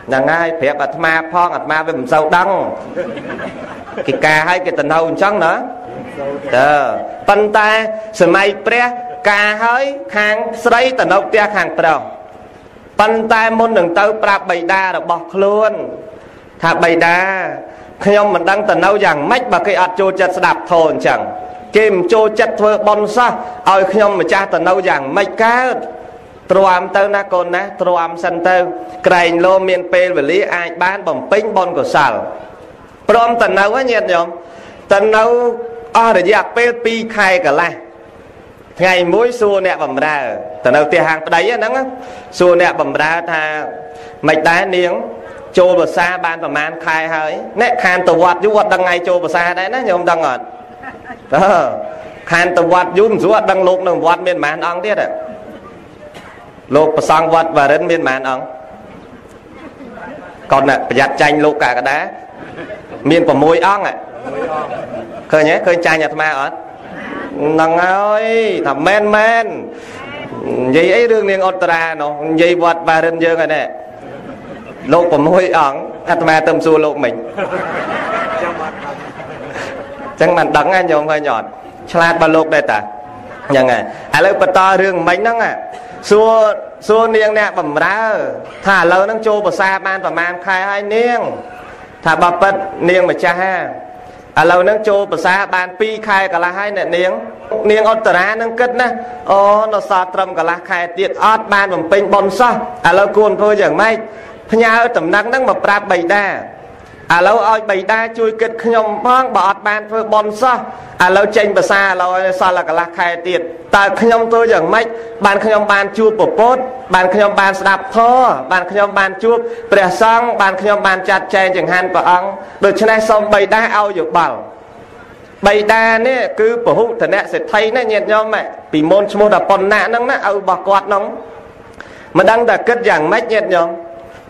ហ្នឹងហើយប្រាប់អាត្មាផងអាត្មាវាមិនសូវដឹងគេការឲ្យគេទៅនៅអញ្ចឹងណា តើប៉ុន្តែសម័យព្រះការឲ្យខាងស្រីទៅនៅផ្ទះខាងប្រុសប៉ុន្តែមុននឹងទៅប្រាប់បៃតារបស់ខ្លួនថាបៃតាខ្ញុំមិនដឹងទៅនៅយ៉ាងម៉េចបើគេអត់ចូលចិត្តស្ដាប់ធម៌អញ្ចឹងគេមិនចូលចិត្តធ្វើបន់សោះឲ្យខ្ញុំម្ចាស់ទៅនៅយ៉ាងម៉េចកើតទ្រាំទៅណាកូនណាទ្រាំសិនទៅក្រែងលោមានពេលវេលាអាចបានបំពេញបនកុសលព្រមតនៅញាតិញោមតនៅ អស់រយៈពេល2ខែកន្លះថ្ងៃមួយសួរអ្នកបំរើទៅនៅផ្ទះហាងប្តីហ្នឹងសួរអ្នកបំរើថាមិនដែរនាងចូលភាសាបានប្រហែលខែហើយអ្នកខានទៅវត្តយូរអត់ដឹងថ្ងៃចូលភាសាដែរណាញោមដឹងអត់អឺខានទៅវត្តយូរមិនស្រួលអត់ដឹងលោកនៅវត្តមានប្រហែលអង្គទៀតលោកប្រសង់វត្តវរិនមានប្រហែលអង្គកូនប្រយ័ត្នចាញ់លោកកាកដា មាន6អង្គឃើញទេឃើញចាញ់អាត្មាអត់ហ្នឹងហើយថាមែនមែននិយាយអីរឿងនាងអុតរានោះនិយាយវត្តបារិនយើងហ្នឹងលោក6អង្គអាត្មាទៅសួរលោកមិញចឹងមិនដឹងណាញោមឃើញអត់ឆ្លាតបើលោកដែរតាហ្នឹងហើយឥឡូវបន្តរឿងមិញហ្នឹងសួរសួរនាងអ្នកបំរើ ថាឥឡូវហ្នឹងចូលភាសាបានប្រហែលខែហើយនាង ថាបើប៉ិតនាងម្ចាស់ហាឥឡូវហ្នឹងចូលភាសាបាន2ខែកន្លះហើយអ្នកនាងនាងអត្តរានឹងគិតណាអូនៅសល់ត្រឹមកន្លះខែទៀតអត់បានបំពេញបុណ្យសោះឥឡូវគួរធ្វើយ៉ាងម៉េចផ្ញើតំណែងហ្នឹងមកប្រាប់បៃតា ឥឡូវឲ្យបៃតាជួយគិតខ្ញុំផងបើអត់បានធ្វើបន់សោះឥឡូវចេញភាសាឥឡូវសល់កន្លះខែទៀតតើខ្ញុំធ្វើយ៉ាងម៉េចបានខ្ញុំបានជួបពពុទ្ធបានខ្ញុំបានស្ដាប់ធម៌បានខ្ញុំបានជួបព្រះសង្ឃបានខ្ញុំបានចាត់ចែងចង្ហាន់ព្រះអង្គដូច្នេះសូមបៃតាឲ្យយោបល់បៃតានេះគឺពហុធនៈសេដ្ឋីណាញាតិញោមពីមុនឈ្មោះតាប៉ុណ្ណាហ្នឹងណាឲ្យរបស់គាត់ហ្នឹងមិនដឹងតែគិតយ៉ាងម៉េចញាតិញោម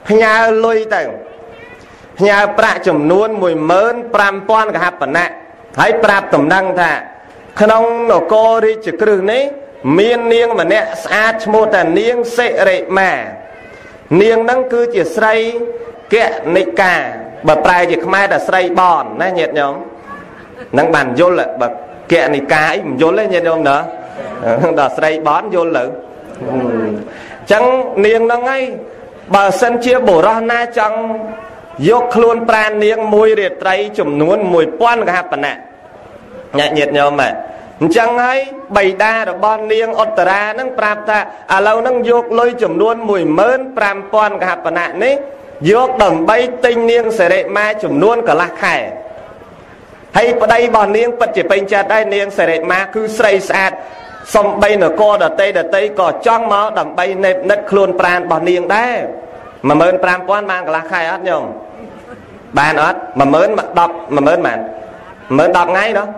ផ្ញើលុយទៅ ផ្ញើប្រាក់ចំនួន15000កហបណៈហើយប្រាប់តំណែងថា ក្នុងនគររាជក្រឹសនេះ មាននាងម្នាក់ស្អាតឈ្មោះថានាងសិរិមានាងហ្នឹងគឺជាស្រីកនិកាបើប្រែជាខ្មែរថាស្រីបនណាញាតិញោមហ្នឹងបានយល់បើកនិកាអីមិនយល់ទេញាតិញោមណាដល់ស្រីបនយល់ទៅអញ្ចឹងនាងហ្នឹងហើយបើសិនជាបុរសណាចង់ យកខ្លួនប្រាននាងមួយរាត្រីចំនួន1000កហបណៈញាតិញាតិញោមអញ្ចឹងហើយបៃតារបស់នាងអុត្តរានឹងប្រាប់ថាឥឡូវនឹងយកលុយចំនួន15000កហបណៈនេះយកដើម្បីទិញនាងសិរិមាចំនួនកន្លះខែហើយប្តីរបស់នាងពិតជាពេញចិត្តដែរនាងសិរិមាគឺស្រីស្អាតសំបីនគរដតីដតីក៏ចង់មកដើម្បីនេបនិតខ្លួនប្រានរបស់នាងដែរ15000បានកន្លះខែអត់ញោម បានអត់10000 10 10000បាន10000 10ថ្ងៃណោះ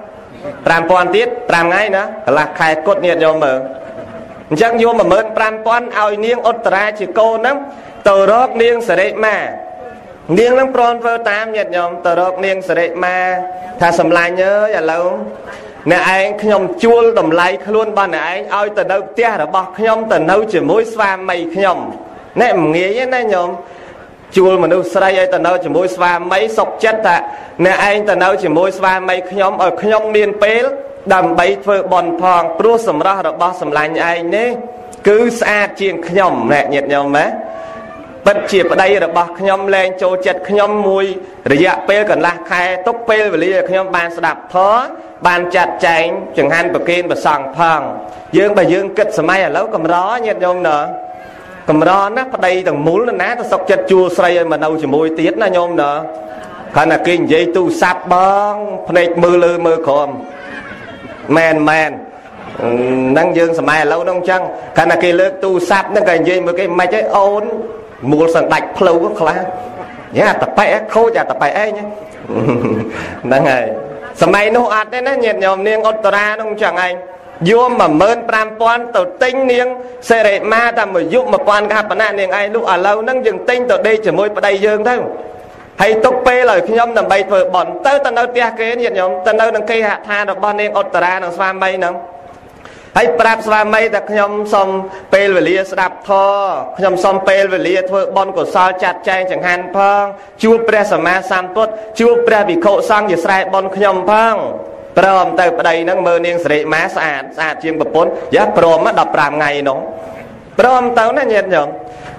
5000ទៀត5ថ្ងៃណាកន្លះខែគុតញាតយកមើលអញ្ចឹងយក15000ឲ្យនាងអុត្តរាជាកូនហ្នឹងទៅរកនាងសរិមានាងនឹងព្រមធ្វើតាមញាតិញោមទៅរកនាងសរិមាថាសំឡាញ់អើយឥឡូវអ្នកឯងខ្ញុំជួលតម្លៃខ្លួនរបស់អ្នកឯងឲ្យទៅនៅផ្ទះរបស់ខ្ញុំទៅនៅជាមួយស្វាមីខ្ញុំអ្នកមិនងាយទេណាញោម ជួលមនុស្សស្រីឲ្យទៅនៅជាមួយស្វាមីសុកចិត្តថាអ្នកឯងទៅនៅជាមួយស្វាមីខ្ញុំឲ្យខ្ញុំមានពេលដើម្បីធ្វើបន់ផងព្រោះសម្រស់របស់សម្លាញ់ឯងនេះគឺស្អាតជាងខ្ញុំអ្នកញាតិញោមណាពិតជាប្តីរបស់ខ្ញុំលែងចូលចិត្តខ្ញុំមួយរយៈពេលកន្លះខែទុកពេលវេលាខ្ញុំបានស្ដាប់ធម៌បានចាត់ចែងចង្ហាន់ប្រគេនប្រសង់ផងយើងបើយើងគិតសម័យឥឡូវកម្រញាតិញោមណ៎ កម្រណាប្តីទាំងមូលណាទៅសុកចិត្តជួលស្រីឲ្យមកនៅជាមួយទៀតណាញោមណាខណៈគេនិយាយទូរស័ព្ទបងភ្នែកមើលលើមើលក្រោមមែនមែនហ្នឹងយើងសម័យឥឡូវហ្នឹងអញ្ចឹងខណៈគេលើកទូរស័ព្ទហ្នឹងក៏និយាយមើលគេមិនអីអូនមូលសណ្ដាច់ផ្លូវខ្លះយ៉ាតប៉ែខូចអាតប៉ែឯងហ្នឹងហើយសម័យនោះអត់ទេណាញាតិញោមនាងអុត្តរានោះអញ្ចឹងឯង យក15000ទៅទិញនាងសេរីម៉ាតាមយុ1000កហបណៈនាងឯងនោះឥឡូវហ្នឹងយើងទិញទៅដេកជាមួយប្តីយើងទៅហើយទុកពេលឲ្យខ្ញុំដើម្បីធ្វើបន់ទៅទៅនៅផ្ទះគេញាតិញោមទៅនៅនឹងគេហដ្ឋានរបស់នាងអុត្តរានិងស្វាមីហ្នឹងហើយប្រាប់ស្វាមីថាខ្ញុំសូមពេលវេលាស្ដាប់ធម៌ខ្ញុំសូមពេលវេលាធ្វើបន់កុសលចាត់ចែងចង្ហាន់ផងជួបព្រះសម្មាសម្ពុទ្ធជួបព្រះវិខុសង្ឃជាស្រែបន់ខ្ញុំផង ព្រមទៅប្តីហ្នឹងមើលនាងសិរិមាស្អាតស្អាតជាងប្រពន្ធយ៉ាព្រម15ថ្ងៃនោះព្រមទៅណាញាតិញោម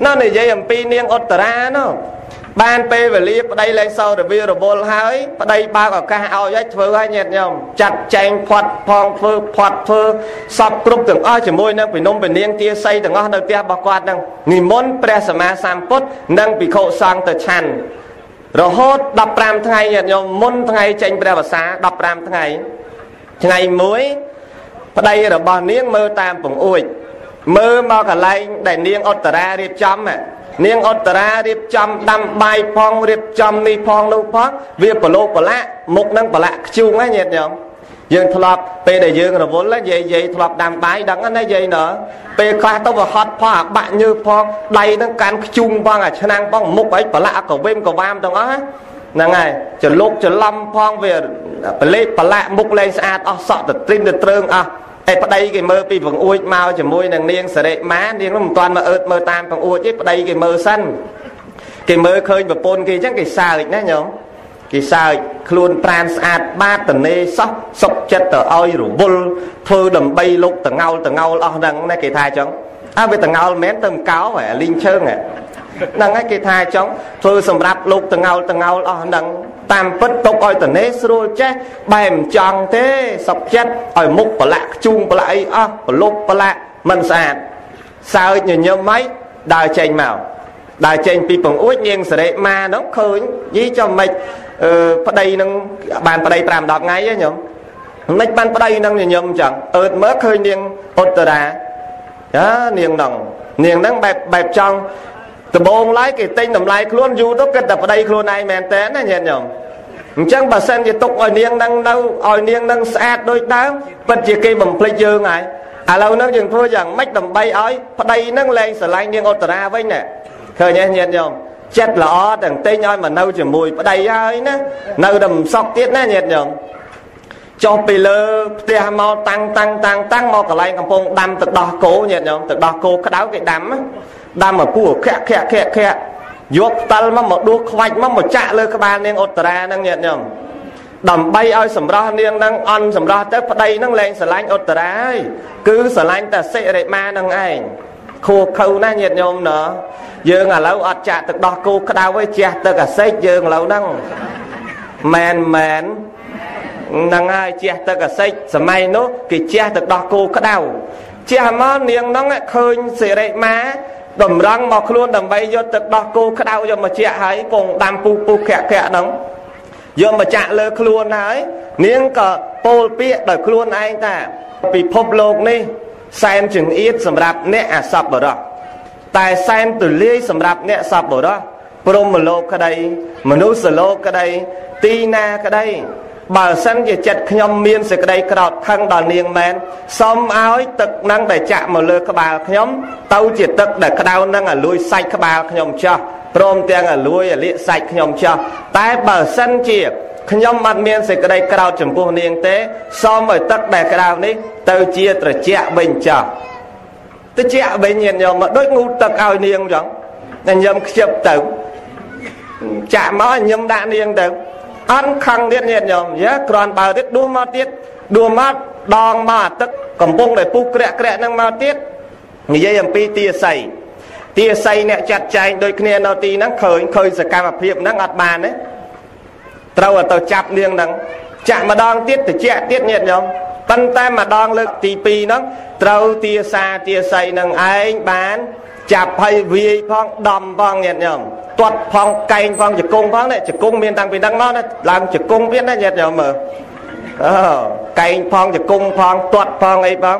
នៅនិយាយអំពីនាងអុត្តរានោះបានពេលវេលាប្តីលែងសោរវារវល់ហើយប្តីបើកឱកាសឲ្យឲ្យធ្វើឲ្យញាតិញោមចាត់ចែងផាត់ផងធ្វើផាត់ធ្វើសពគ្រប់ទាំងអស់ជាមួយនឹងពីនំពីនាងទាស័យទាំងអស់នៅផ្ទះរបស់គាត់នឹងនិមន្តព្រះសម្មាសម្ពុទ្ធនិងភិក្ខុសង្ឃទៅឆាន់ រហូត15ថ្ងៃញាតិញោមមុនថ្ងៃចេញព្រះវសា15ថ្ងៃថ្ងៃមួយប្តីរបស់នាងមើលតាមពង្អួចមើលមកកន្លែងដែលនាងអុត្តរារៀបចំនាងអុត្តរារៀបចំដាំបាយផងរៀបចំនេះផងនោះផងវាប្រឡូកប្រឡាក់មុខនឹងប្រឡាក់ខ្ជូងហ្នឹងញាតិញោម យើងធ្លាប់ពេលដែលយើងរវល់យាយយាយធ្លាប់ដាំបាយដឹងណាយាយណពេលខ្លះទៅវាហត់ផងអាបាក់ញើសផងដៃនឹងកាន់ខ្ជុំផងអាឆ្នាំងផងមុខអីប្រឡាក់ក៏វិញក៏វាមទាំងអស់ហ្នឹងហើយចលុកច្រឡំផងវាប្រលេកប្រឡាក់មុខលែងស្អាតអស់សក់ទៅត្រិមទៅត្រើងអស់ឯប្តីគេមើលពីបង្អួចមកជាមួយនឹងនាងសរិមានាងនោះមិនទាន់មកអឺតមើលតាមបង្អួចទេប្តីគេមើលសិនគេមើលឃើញប្រពន្ធគេអញ្ចឹងគេសើចណាញោម គេសើចខ្លួនប្រានស្អាតបាតតនេសោះសុកចិត្តទៅឲ្យរវល់ធ្វើដើម្បីលោកតងោលតងោលអស់ហ្នឹងណាគេថាអញ្ចឹងអើវាតងោលមែនទៅកោហ៎លីងឈើងហ្នឹងហើយគេថាអញ្ចឹងធ្វើសម្រាប់លោកតងោលតងោលអស់ហ្នឹងតាមពិតទុកឲ្យតនេស្រួលចេះបែមិនចង់ទេសុកចិត្តឲ្យមុខប្រឡាក់ខ្ជូងប្រឡាក់អីអស់ប្រលប់ប្រឡាក់មិនស្អាតសើចញញឹមហើយដើរចេញមកដើរចេញពីបង្អួចនាងសរិមានោះឃើញយីចំមិន អឺប្តីនឹងបានប្តី5 10ថ្ងៃទេញោមមិនបានប្តីនឹងញញឹមចឹងអើតមើលឃើញនាងឧត្តរាយ៉ានាងនឹងនាងនឹងបែបបែបចង់ដំបងឡើយគេទិញតម្លៃខ្លួនយូរទៅគិតតែប្តីខ្លួនឯងមែនតើណាញាតិញោមអញ្ចឹងបើសិនជាទុកឲ្យនាងនឹងនៅឲ្យនាងនឹងស្អាតដូចដើមពិតជាគេបំភ្លេចយើងហើយឥឡូវហ្នឹងយើងធ្វើយ៉ាងម៉េចដើម្បីឲ្យប្តីនឹងលែងស្រឡាញ់នាងឧត្តរាវិញណាឃើញទេញាតិញោម ចិត្តល្អទាំងទិញឲ្យមកនៅជាមួយប្តីហើយណានៅតែមិនសក់ទៀតណាញាតិញោមចុះពីលើផ្ទះមកតាំងតាំងតាំងតាំងមកកន្លែងកំពុងដាំទឹកដោះគោញាតិញោមទឹកដោះគោក្តៅគេដាំដាំមកគូខៈខៈខៈខៈយកផ្តិលមកមកដួសខ្វាច់មកមកចាក់លើក្បាលនាងឧត្តរាហ្នឹងញាតិញោមដើម្បីឲ្យសម្រស់នាងនឹងអន់សម្រស់ទៅប្តីនឹងលែងស្រឡាញ់ឧត្តរាហើយគឺស្រឡាញ់តែសិរិមានឹងឯងខួខៅណាញាតិញោមណោះ យើងឥឡូវអត់ចាក់ទឹកដោះគោក្តៅទេជះទឹកអាសេកយើងឥឡូវហ្នឹងមែនមែនហ្នឹងហើយជះទឹកអាសេកសម័យនោះគេជះទឹកដោះគោក្តៅជះមកនាងហ្នឹងឃើញសិរិមាតម្រង់មកខ្លួនដើម្បីយកទឹកដោះគោក្តៅយកមកចាក់ហើយពងដាំពុះពុះក្រាក់ក្រាក់ហ្នឹងយកមកចាក់លើខ្លួនហើយនាងក៏ពោលពាក្យដោយខ្លួនឯងថាពិភពលោកនេះសែនចង្អៀតសម្រាប់អ្នកអសប្បុរស តែសែនទលាយសម្រាប់អ្នកសប្បុរសព្រមលោកក្តីមនុស្សលោកក្តីទីណាក្តីបើសិនជាចិត្តខ្ញុំមានសេចក្តីក្រោតខឹងដល់នាងមែនសូមឲ្យទឹកនឹងដែលចាក់មកលើក្បាលខ្ញុំទៅជាទឹកដែលក្តៅនឹងឲ្យលួយសាច់ក្បាលខ្ញុំចោះព្រមទាំងឲ្យលួយឲ្យលាកសាច់ខ្ញុំចោះតែបើសិនជាខ្ញុំអត់មានសេចក្តីក្រោតចំពោះនាងទេសូមឲ្យទឹកដែលក្តៅនេះទៅជាត្រជាក់វិញចោះ ត្រជាក់វិញញាតិញោមមកដូចងូតទឹកឲ្យនាងអញ្ចឹងតែញឹមខ្ជិបទៅចាក់មកញឹមដាក់នាងទៅអន់ខឹងទៀតញាតិញោមយ៉ាគ្រាន់បើទៀតដួសមកទៀតដួសមកដងមកអាទឹកកំពុងតែពុះក្រាក់ក្រាក់នឹងមកទៀតនិយាយអំពីទាស័យទាស័យអ្នកចាត់ចែងដូចគ្នានៅទីហ្នឹងឃើញឃើញសកម្មភាពហ្នឹងអត់បានទេត្រូវទៅចាប់នាងហ្នឹងចាក់ម្ដងទៀតតិចទៀតញាតិញោម ប៉ុន្តែម្ដងលើកទី2ហ្នឹងត្រូវទាសាទាស័យនឹងឯងបានចាប់ហើយវាយផងដំផងញាតិញោមទាត់ផងកែងផងជង្គង់ផងនេះជង្គង់មានតាំងពីហ្នឹងមកណាឡើងជង្គង់ទៀតណាញាតិញោមមើលអឺកែងផងជង្គង់ផងទាត់ផងអីផង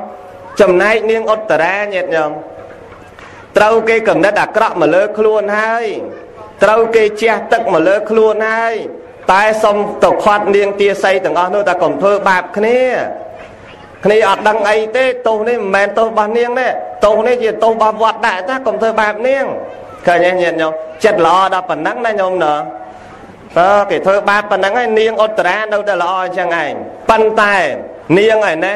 ចំណែកនាងឧត្តរាញាតិញោមត្រូវគេកំណត់អាក្រក់មកលើខ្លួនហើយត្រូវគេជះទឹកមកលើខ្លួនហើយតែសុំទៅខាត់នាងទាស័យទាំងអស់នោះតែកុំធ្វើបាបគ្នា គ្នាអត់ដឹងអីទេទោសនេះមិនមែនទោសរបស់នាងទេទោសនេះជាទោសរបស់វត្តដាក់តាកុំធ្វើបែបនាងឃើញទេញាតិញោមចិត្តល្អដល់ប៉ុណ្ណឹងណាញោមណ៎អើគេធ្វើបាបប៉ុណ្ណឹងហើយនាងឧត្តរានៅតែល្អអញ្ចឹងឯងប៉ុន្តែនាងឯណា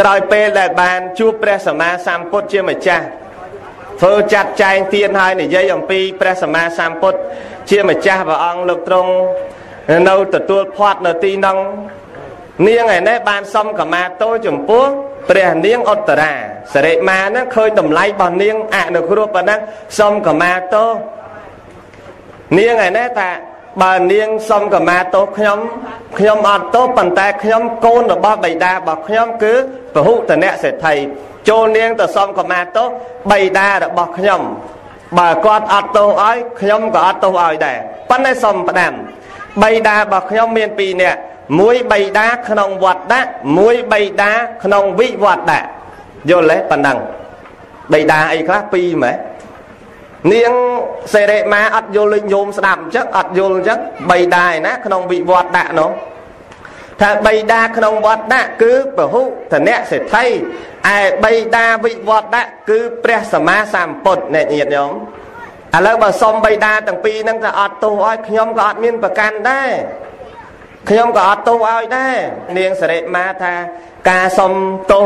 ក្រោយពេលដែលបានជួបព្រះសម្មាសម្ពុទ្ធជាម្ចាស់ធ្វើចាត់ចែងទានហើយនិយាយអំពីព្រះសម្មាសម្ពុទ្ធជាម្ចាស់ព្រះអង្គលោកទ្រង់នៅទទួលផាត់នៅទីនោះ នាងឯនេះបានសុំកម្មាទោចំពោះព្រះនាងឧត្តរាសរិមាហ្នឹងឃើញតម្លៃរបស់នាងអនុគ្រោះប៉ុណ្ណឹងសុំកម្មាទោនាងឯនេះថាបើនាងសុំកម្មាទោសខ្ញុំខ្ញុំអត់ទោសប៉ុន្តែខ្ញុំកូនរបស់បិតារបស់ខ្ញុំគឺពហុតនៈសេដ្ឋីចូលនាងទៅសុំកម្មាទោសបិតារបស់ខ្ញុំបើគាត់អត់ទោសឲ្យខ្ញុំក៏អត់ទោសឲ្យដែរប៉ុន្តែសុំផ្ដាំបិតារបស់ខ្ញុំមាន2នាក់ មួយបៃតាក្នុងវត្តដាក់មួយបៃតាក្នុងវិវត្តដាក់យល់ទេប៉ុណ្ណឹងបៃតាអីខ្លះពីរម៉េចនាងសេរីម៉ាអត់យល់លេងញោមស្ដាប់អញ្ចឹងអត់យល់អញ្ចឹងបៃតាឯណាក្នុងវិវត្តដាក់នោះថាបៃតាក្នុងវត្តដាក់គឺពហុធនៈសេដ្ឋីឯបៃតាវិវត្តដាក់គឺព្រះសម្មាសម្ពុទ្ធអ្នកញាតិញោមឥឡូវបើសុំបៃតាទាំងពីរហ្នឹងថាអត់ទោសឲ្យខ្ញុំក៏អត់មានប្រកាន់ដែរ ខ្ញុំក៏អត់ទោសឲ្យដែរនាងសរិមាថាការសុំទោស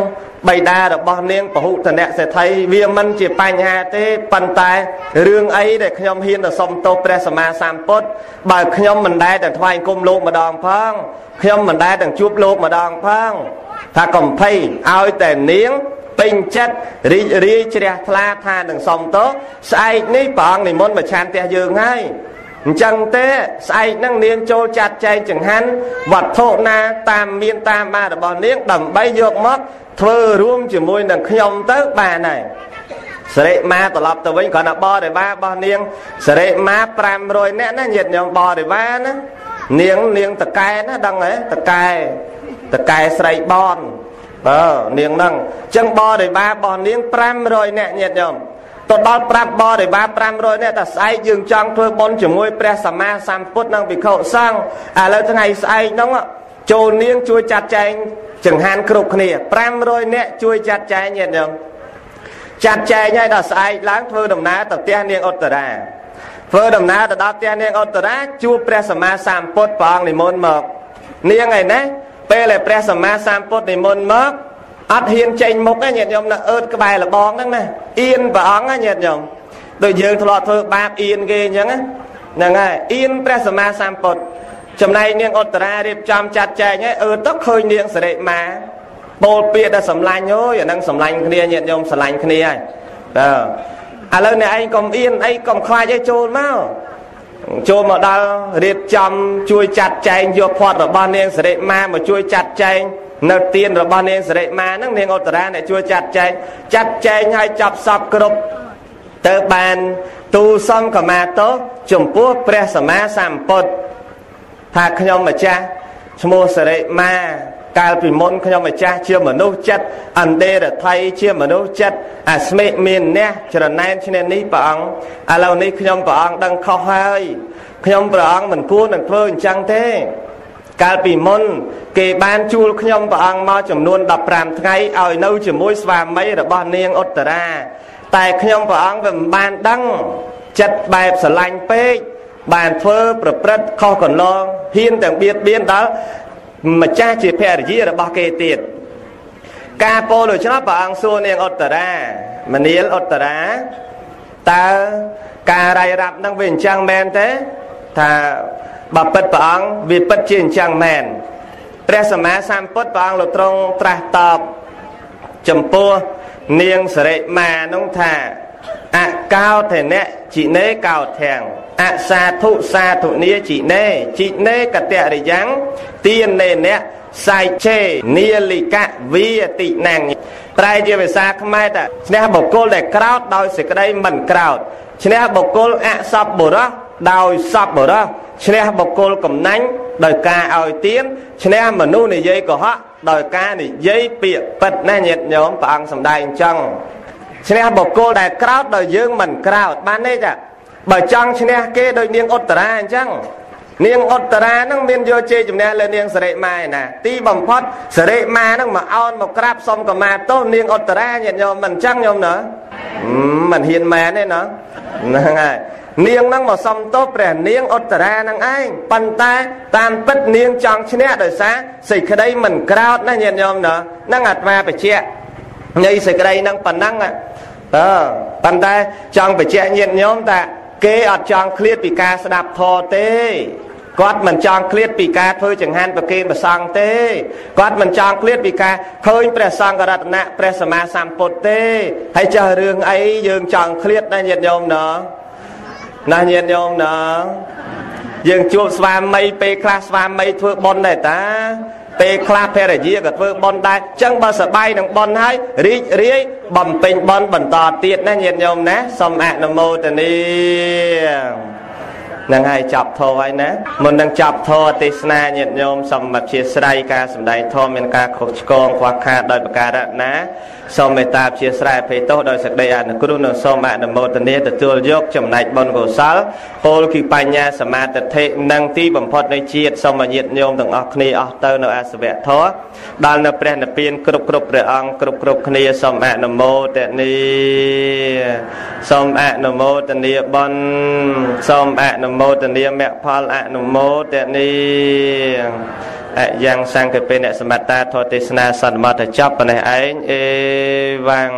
បៃតារបស់នាងពហុតនៈសេដ្ឋីវាមិនជាបញ្ហាទេប៉ុន្តែរឿងអីដែលខ្ញុំហ៊ានទៅសុំទោសព្រះសម្មាសម្ពុទ្ធបើខ្ញុំមិនដែលតែថ្វាយគុំលោកម្ដងផងខ្ញុំមិនដែលទាំងជួបលោកម្ដងផងថាកំភៃឲ្យតែនាងពេញចិត្តរីករាយជ្រះថ្លាថានឹងសុំទោសស្អែកនេះព្រះអង្គនិមន្តមកឆានផ្ទះយើងហើយ អញ្ចឹងទេស្អែកហ្នឹងនាងចូលចាត់ចែងចង្ហាន់វត្ថុណាតាមមានតាមបានរបស់នាងដើម្បីយកមកធ្វើរួមជាមួយនឹងខ្ញុំទៅបានហើយសរិមាត្រឡប់ទៅវិញគ្រាន់តែបរិវាររបស់នាងសរិមា500នាក់ណាញាតិញោមបរិវារណានាងនាងតកែណាដឹងហ៎តកែតកែស្រីបនបើនាងហ្នឹងអញ្ចឹងបរិវាររបស់នាង500នាក់ញាតិញោម ទៅដល់ប្រាប់បរិវារ500នាក់តែស្អែកយើងចង់ធ្វើបុណ្យជាមួយព្រះសម្មាសម្ពុទ្ធនិងភិក្ខុសង្ឃឥឡូវថ្ងៃស្អែកហ្នឹងចូលនាងជួយចាត់ចែងចង្ហាន់គ្រប់គ្នា500នាក់ជួយចាត់ចែងញាតិញោមចាត់ចែងឲ្យដល់ស្អែកឡើងធ្វើដំណើរទៅផ្ទះនាងឧត្តរាធ្វើដំណើរទៅដល់ផ្ទះនាងឧត្តរាជួបព្រះសម្មាសម្ពុទ្ធព្រះអង្គនិមន្តមក នាងឯណាពេលដែលព្រះសម្មាសម្ពុទ្ធនិមន្តមក អត់ហ៊ានចេញមុខណាញាតិញោមនៅអឺតក្បែរលបងហ្នឹងណាអៀនព្រះអង្គណាញាតិញោមដូចយើងធ្លាប់ធ្វើបាបអៀនគេអញ្ចឹងហ្នឹងហើយអៀនព្រះសម្មាសម្ពុទ្ធចំណែកនាងឧត្តរារៀបចំចាត់ចែងឲ្យអឺទៅឃើញនាងសរិមាពោលពាក្យដែលសម្លាញ់អូយអាហ្នឹងសម្លាញ់គ្នាញាតិញោមសម្លាញ់គ្នាហើយបាទឥឡូវអ្នកឯងកុំអៀនអីកុំខ្លាចឲ្យចូលមកចូលមកដល់រៀបចំជួយចាត់ចែងយកផាត់របស់នាងសរិមាមកជួយចាត់ចែង នៅទៀនរបស់នាងសរិមាហ្នឹងនាងឧត្តរាអ្នកជួយចាត់ចែងចាត់ចែងឲ្យចាប់សពគ្រប់ទៅបានទូសំកមាតោចំពោះព្រះសម្មាសម្ពុទ្ធថាខ្ញុំម្ចាស់ឈ្មោះសរិមាកាលពីមុនខ្ញុំម្ចាស់ជាមនុស្សចិត្តអន្តេរថៃជាមនុស្សចិត្តអាស្មិមានអ្នកច្រណែនឈ្នានេះព្រះអង្គឥឡូវនេះខ្ញុំព្រះអង្គដឹងខុសហើយខ្ញុំព្រះអង្គមិនគួរនឹងធ្វើអញ្ចឹងទេ កាលពីមុន គេបានជួលខ្ញុំព្រះអង្គមកចំនួន15ថ្ងៃឲ្យនៅជាមួយស្វាមីរបស់នាងឧត្តរា តែខ្ញុំព្រះអង្គវាមិនបានដឹងចិត្តបែបស្រឡាញ់ពេកបានធ្វើប្រព្រឹត្តខុសកន្លងហ៊ានទាំងបៀតបៀនដល់ម្ចាស់ជាភរិយារបស់គេទៀតការពោលដូច្នោះព្រះអង្គសួរនាងឧត្តរាមនាលឧត្តរាតើការរាយរាប់នឹងវាអញ្ចឹងមែនទេថា បើពិតព្រះអង្គវាពិតជាអញ្ចឹងមែនព្រះសម្មាសម្ពុទ្ធព្រះអង្គលោកទ្រង់ត្រាស់តបចំពោះនាងសរិមានោះថាអកោធនៈជីនេកោធាំងអសាធុសាធុនីជីនេជីនេកតរិយ៉ាងទានេនៈសៃឆេនីលិកៈវិតិណាំងប្រែជាភាសាខ្មែរថាឈ្នះបុគ្គលដែលក្រោតដោយសេចក្តីមិនក្រោតឈ្នះបុគ្គលអសពបុរសដោយសពបុរស ឈ្នះបុគ្គលកំណាញ់ដោយការឲ្យទានឈ្នះមនុស្សនិយាយកុហកដោយការនិយាយពាក្យពិតណាញាតិញោមព្រះអង្គសម្ដែងអញ្ចឹងឈ្នះបុគ្គលដែលក្រោតដោយយើងមិនក្រោតបានទេចាបើចង់ឈ្នះគេដោយនាងឧត្តរាអញ្ចឹងនាងឧត្តរានឹងមានយកជ័យជំនះលើនាងសរិមាឯណាទីបំផុតសរិមានឹងមកអោនមកក្រាបសុំកម្មាទោសនាងឧត្តរាញាតិញោមមិនអញ្ចឹងញោមណាមិនហ៊ានមែនទេណាហ្នឹងហើយ នាងនឹងមកសុំទោសព្រះនាងឧត្តរានឹងឯងប៉ុន្តែតាមពិតនាងចង់ឈ្នះដោយសារសេចក្តីមិនក្រោតណាញាតិញោមណានឹងអាត្មាបជាញីសេចក្តីនឹងប៉ុណ្ណឹងអឺប៉ុន្តែចង់បញ្ជាក់ញាតិញោមថាគេអត់ចង់ឃ្លាតពីការស្ដាប់ធម៌ទេគាត់មិនចង់ឃ្លាតពីការធ្វើចង្ហាន់ប្រគេនព្រះសង្ឃទេគាត់មិនចង់ឃ្លាតពីការឃើញព្រះសង្ឃរតនៈព្រះសម្មាសម្ពុទ្ធទេហើយចាស់រឿងអីយើងចង់ឃ្លាតណាញាតិញោមណោះ ណាញាតិញោមណាយើងជួបស្វាមីពេលខ្លះស្វាមីធ្វើបុណ្យដែរតាពេលខ្លះភរិយាក៏ធ្វើបុណ្យដែរអញ្ចឹងបើសបាយនឹងបុណ្យហើយរីករាយបំពេញបុណ្យបន្តទៀតណាញាតិញោមណាសូមអនុមោទនាហ្នឹងហើយចប់ធរហើយណាមុននឹងចប់ធរទេសនាញាតិញោមសូមអធិស្ឋានការសម្ដែងធម៌មានការខុសឆ្គងខ្វះខាតដោយប្រការណា សូមមេត្តាអធិស្ឋានអភ័យទោសដោយសេចក្តីអនុគ្រោះនិងសូមអនុមោទនាទទួលយកចំណែកបុណ្យកុសលពលគឺបញ្ញាសមាធិនិងទីបំផុតនៃជាតិសូមញាតិញោមទាំងអស់គ្នាអស់ទៅនៅអសវៈធម៌ដល់នៅព្រះនិព្វានគ្រប់គ្រប់ព្រះអង្គគ្រប់គ្រប់គ្នាសូមអនុមោទនាសូមអនុមោទនាបុណ្យសូមអនុមោទនាមគ្គផលអនុមោទនាអយ៉ាងសង្កេបេអ្នកសមត្តាធរទេសនាសន្មតចប់ប៉ុណ្ណេះឯងអេ văn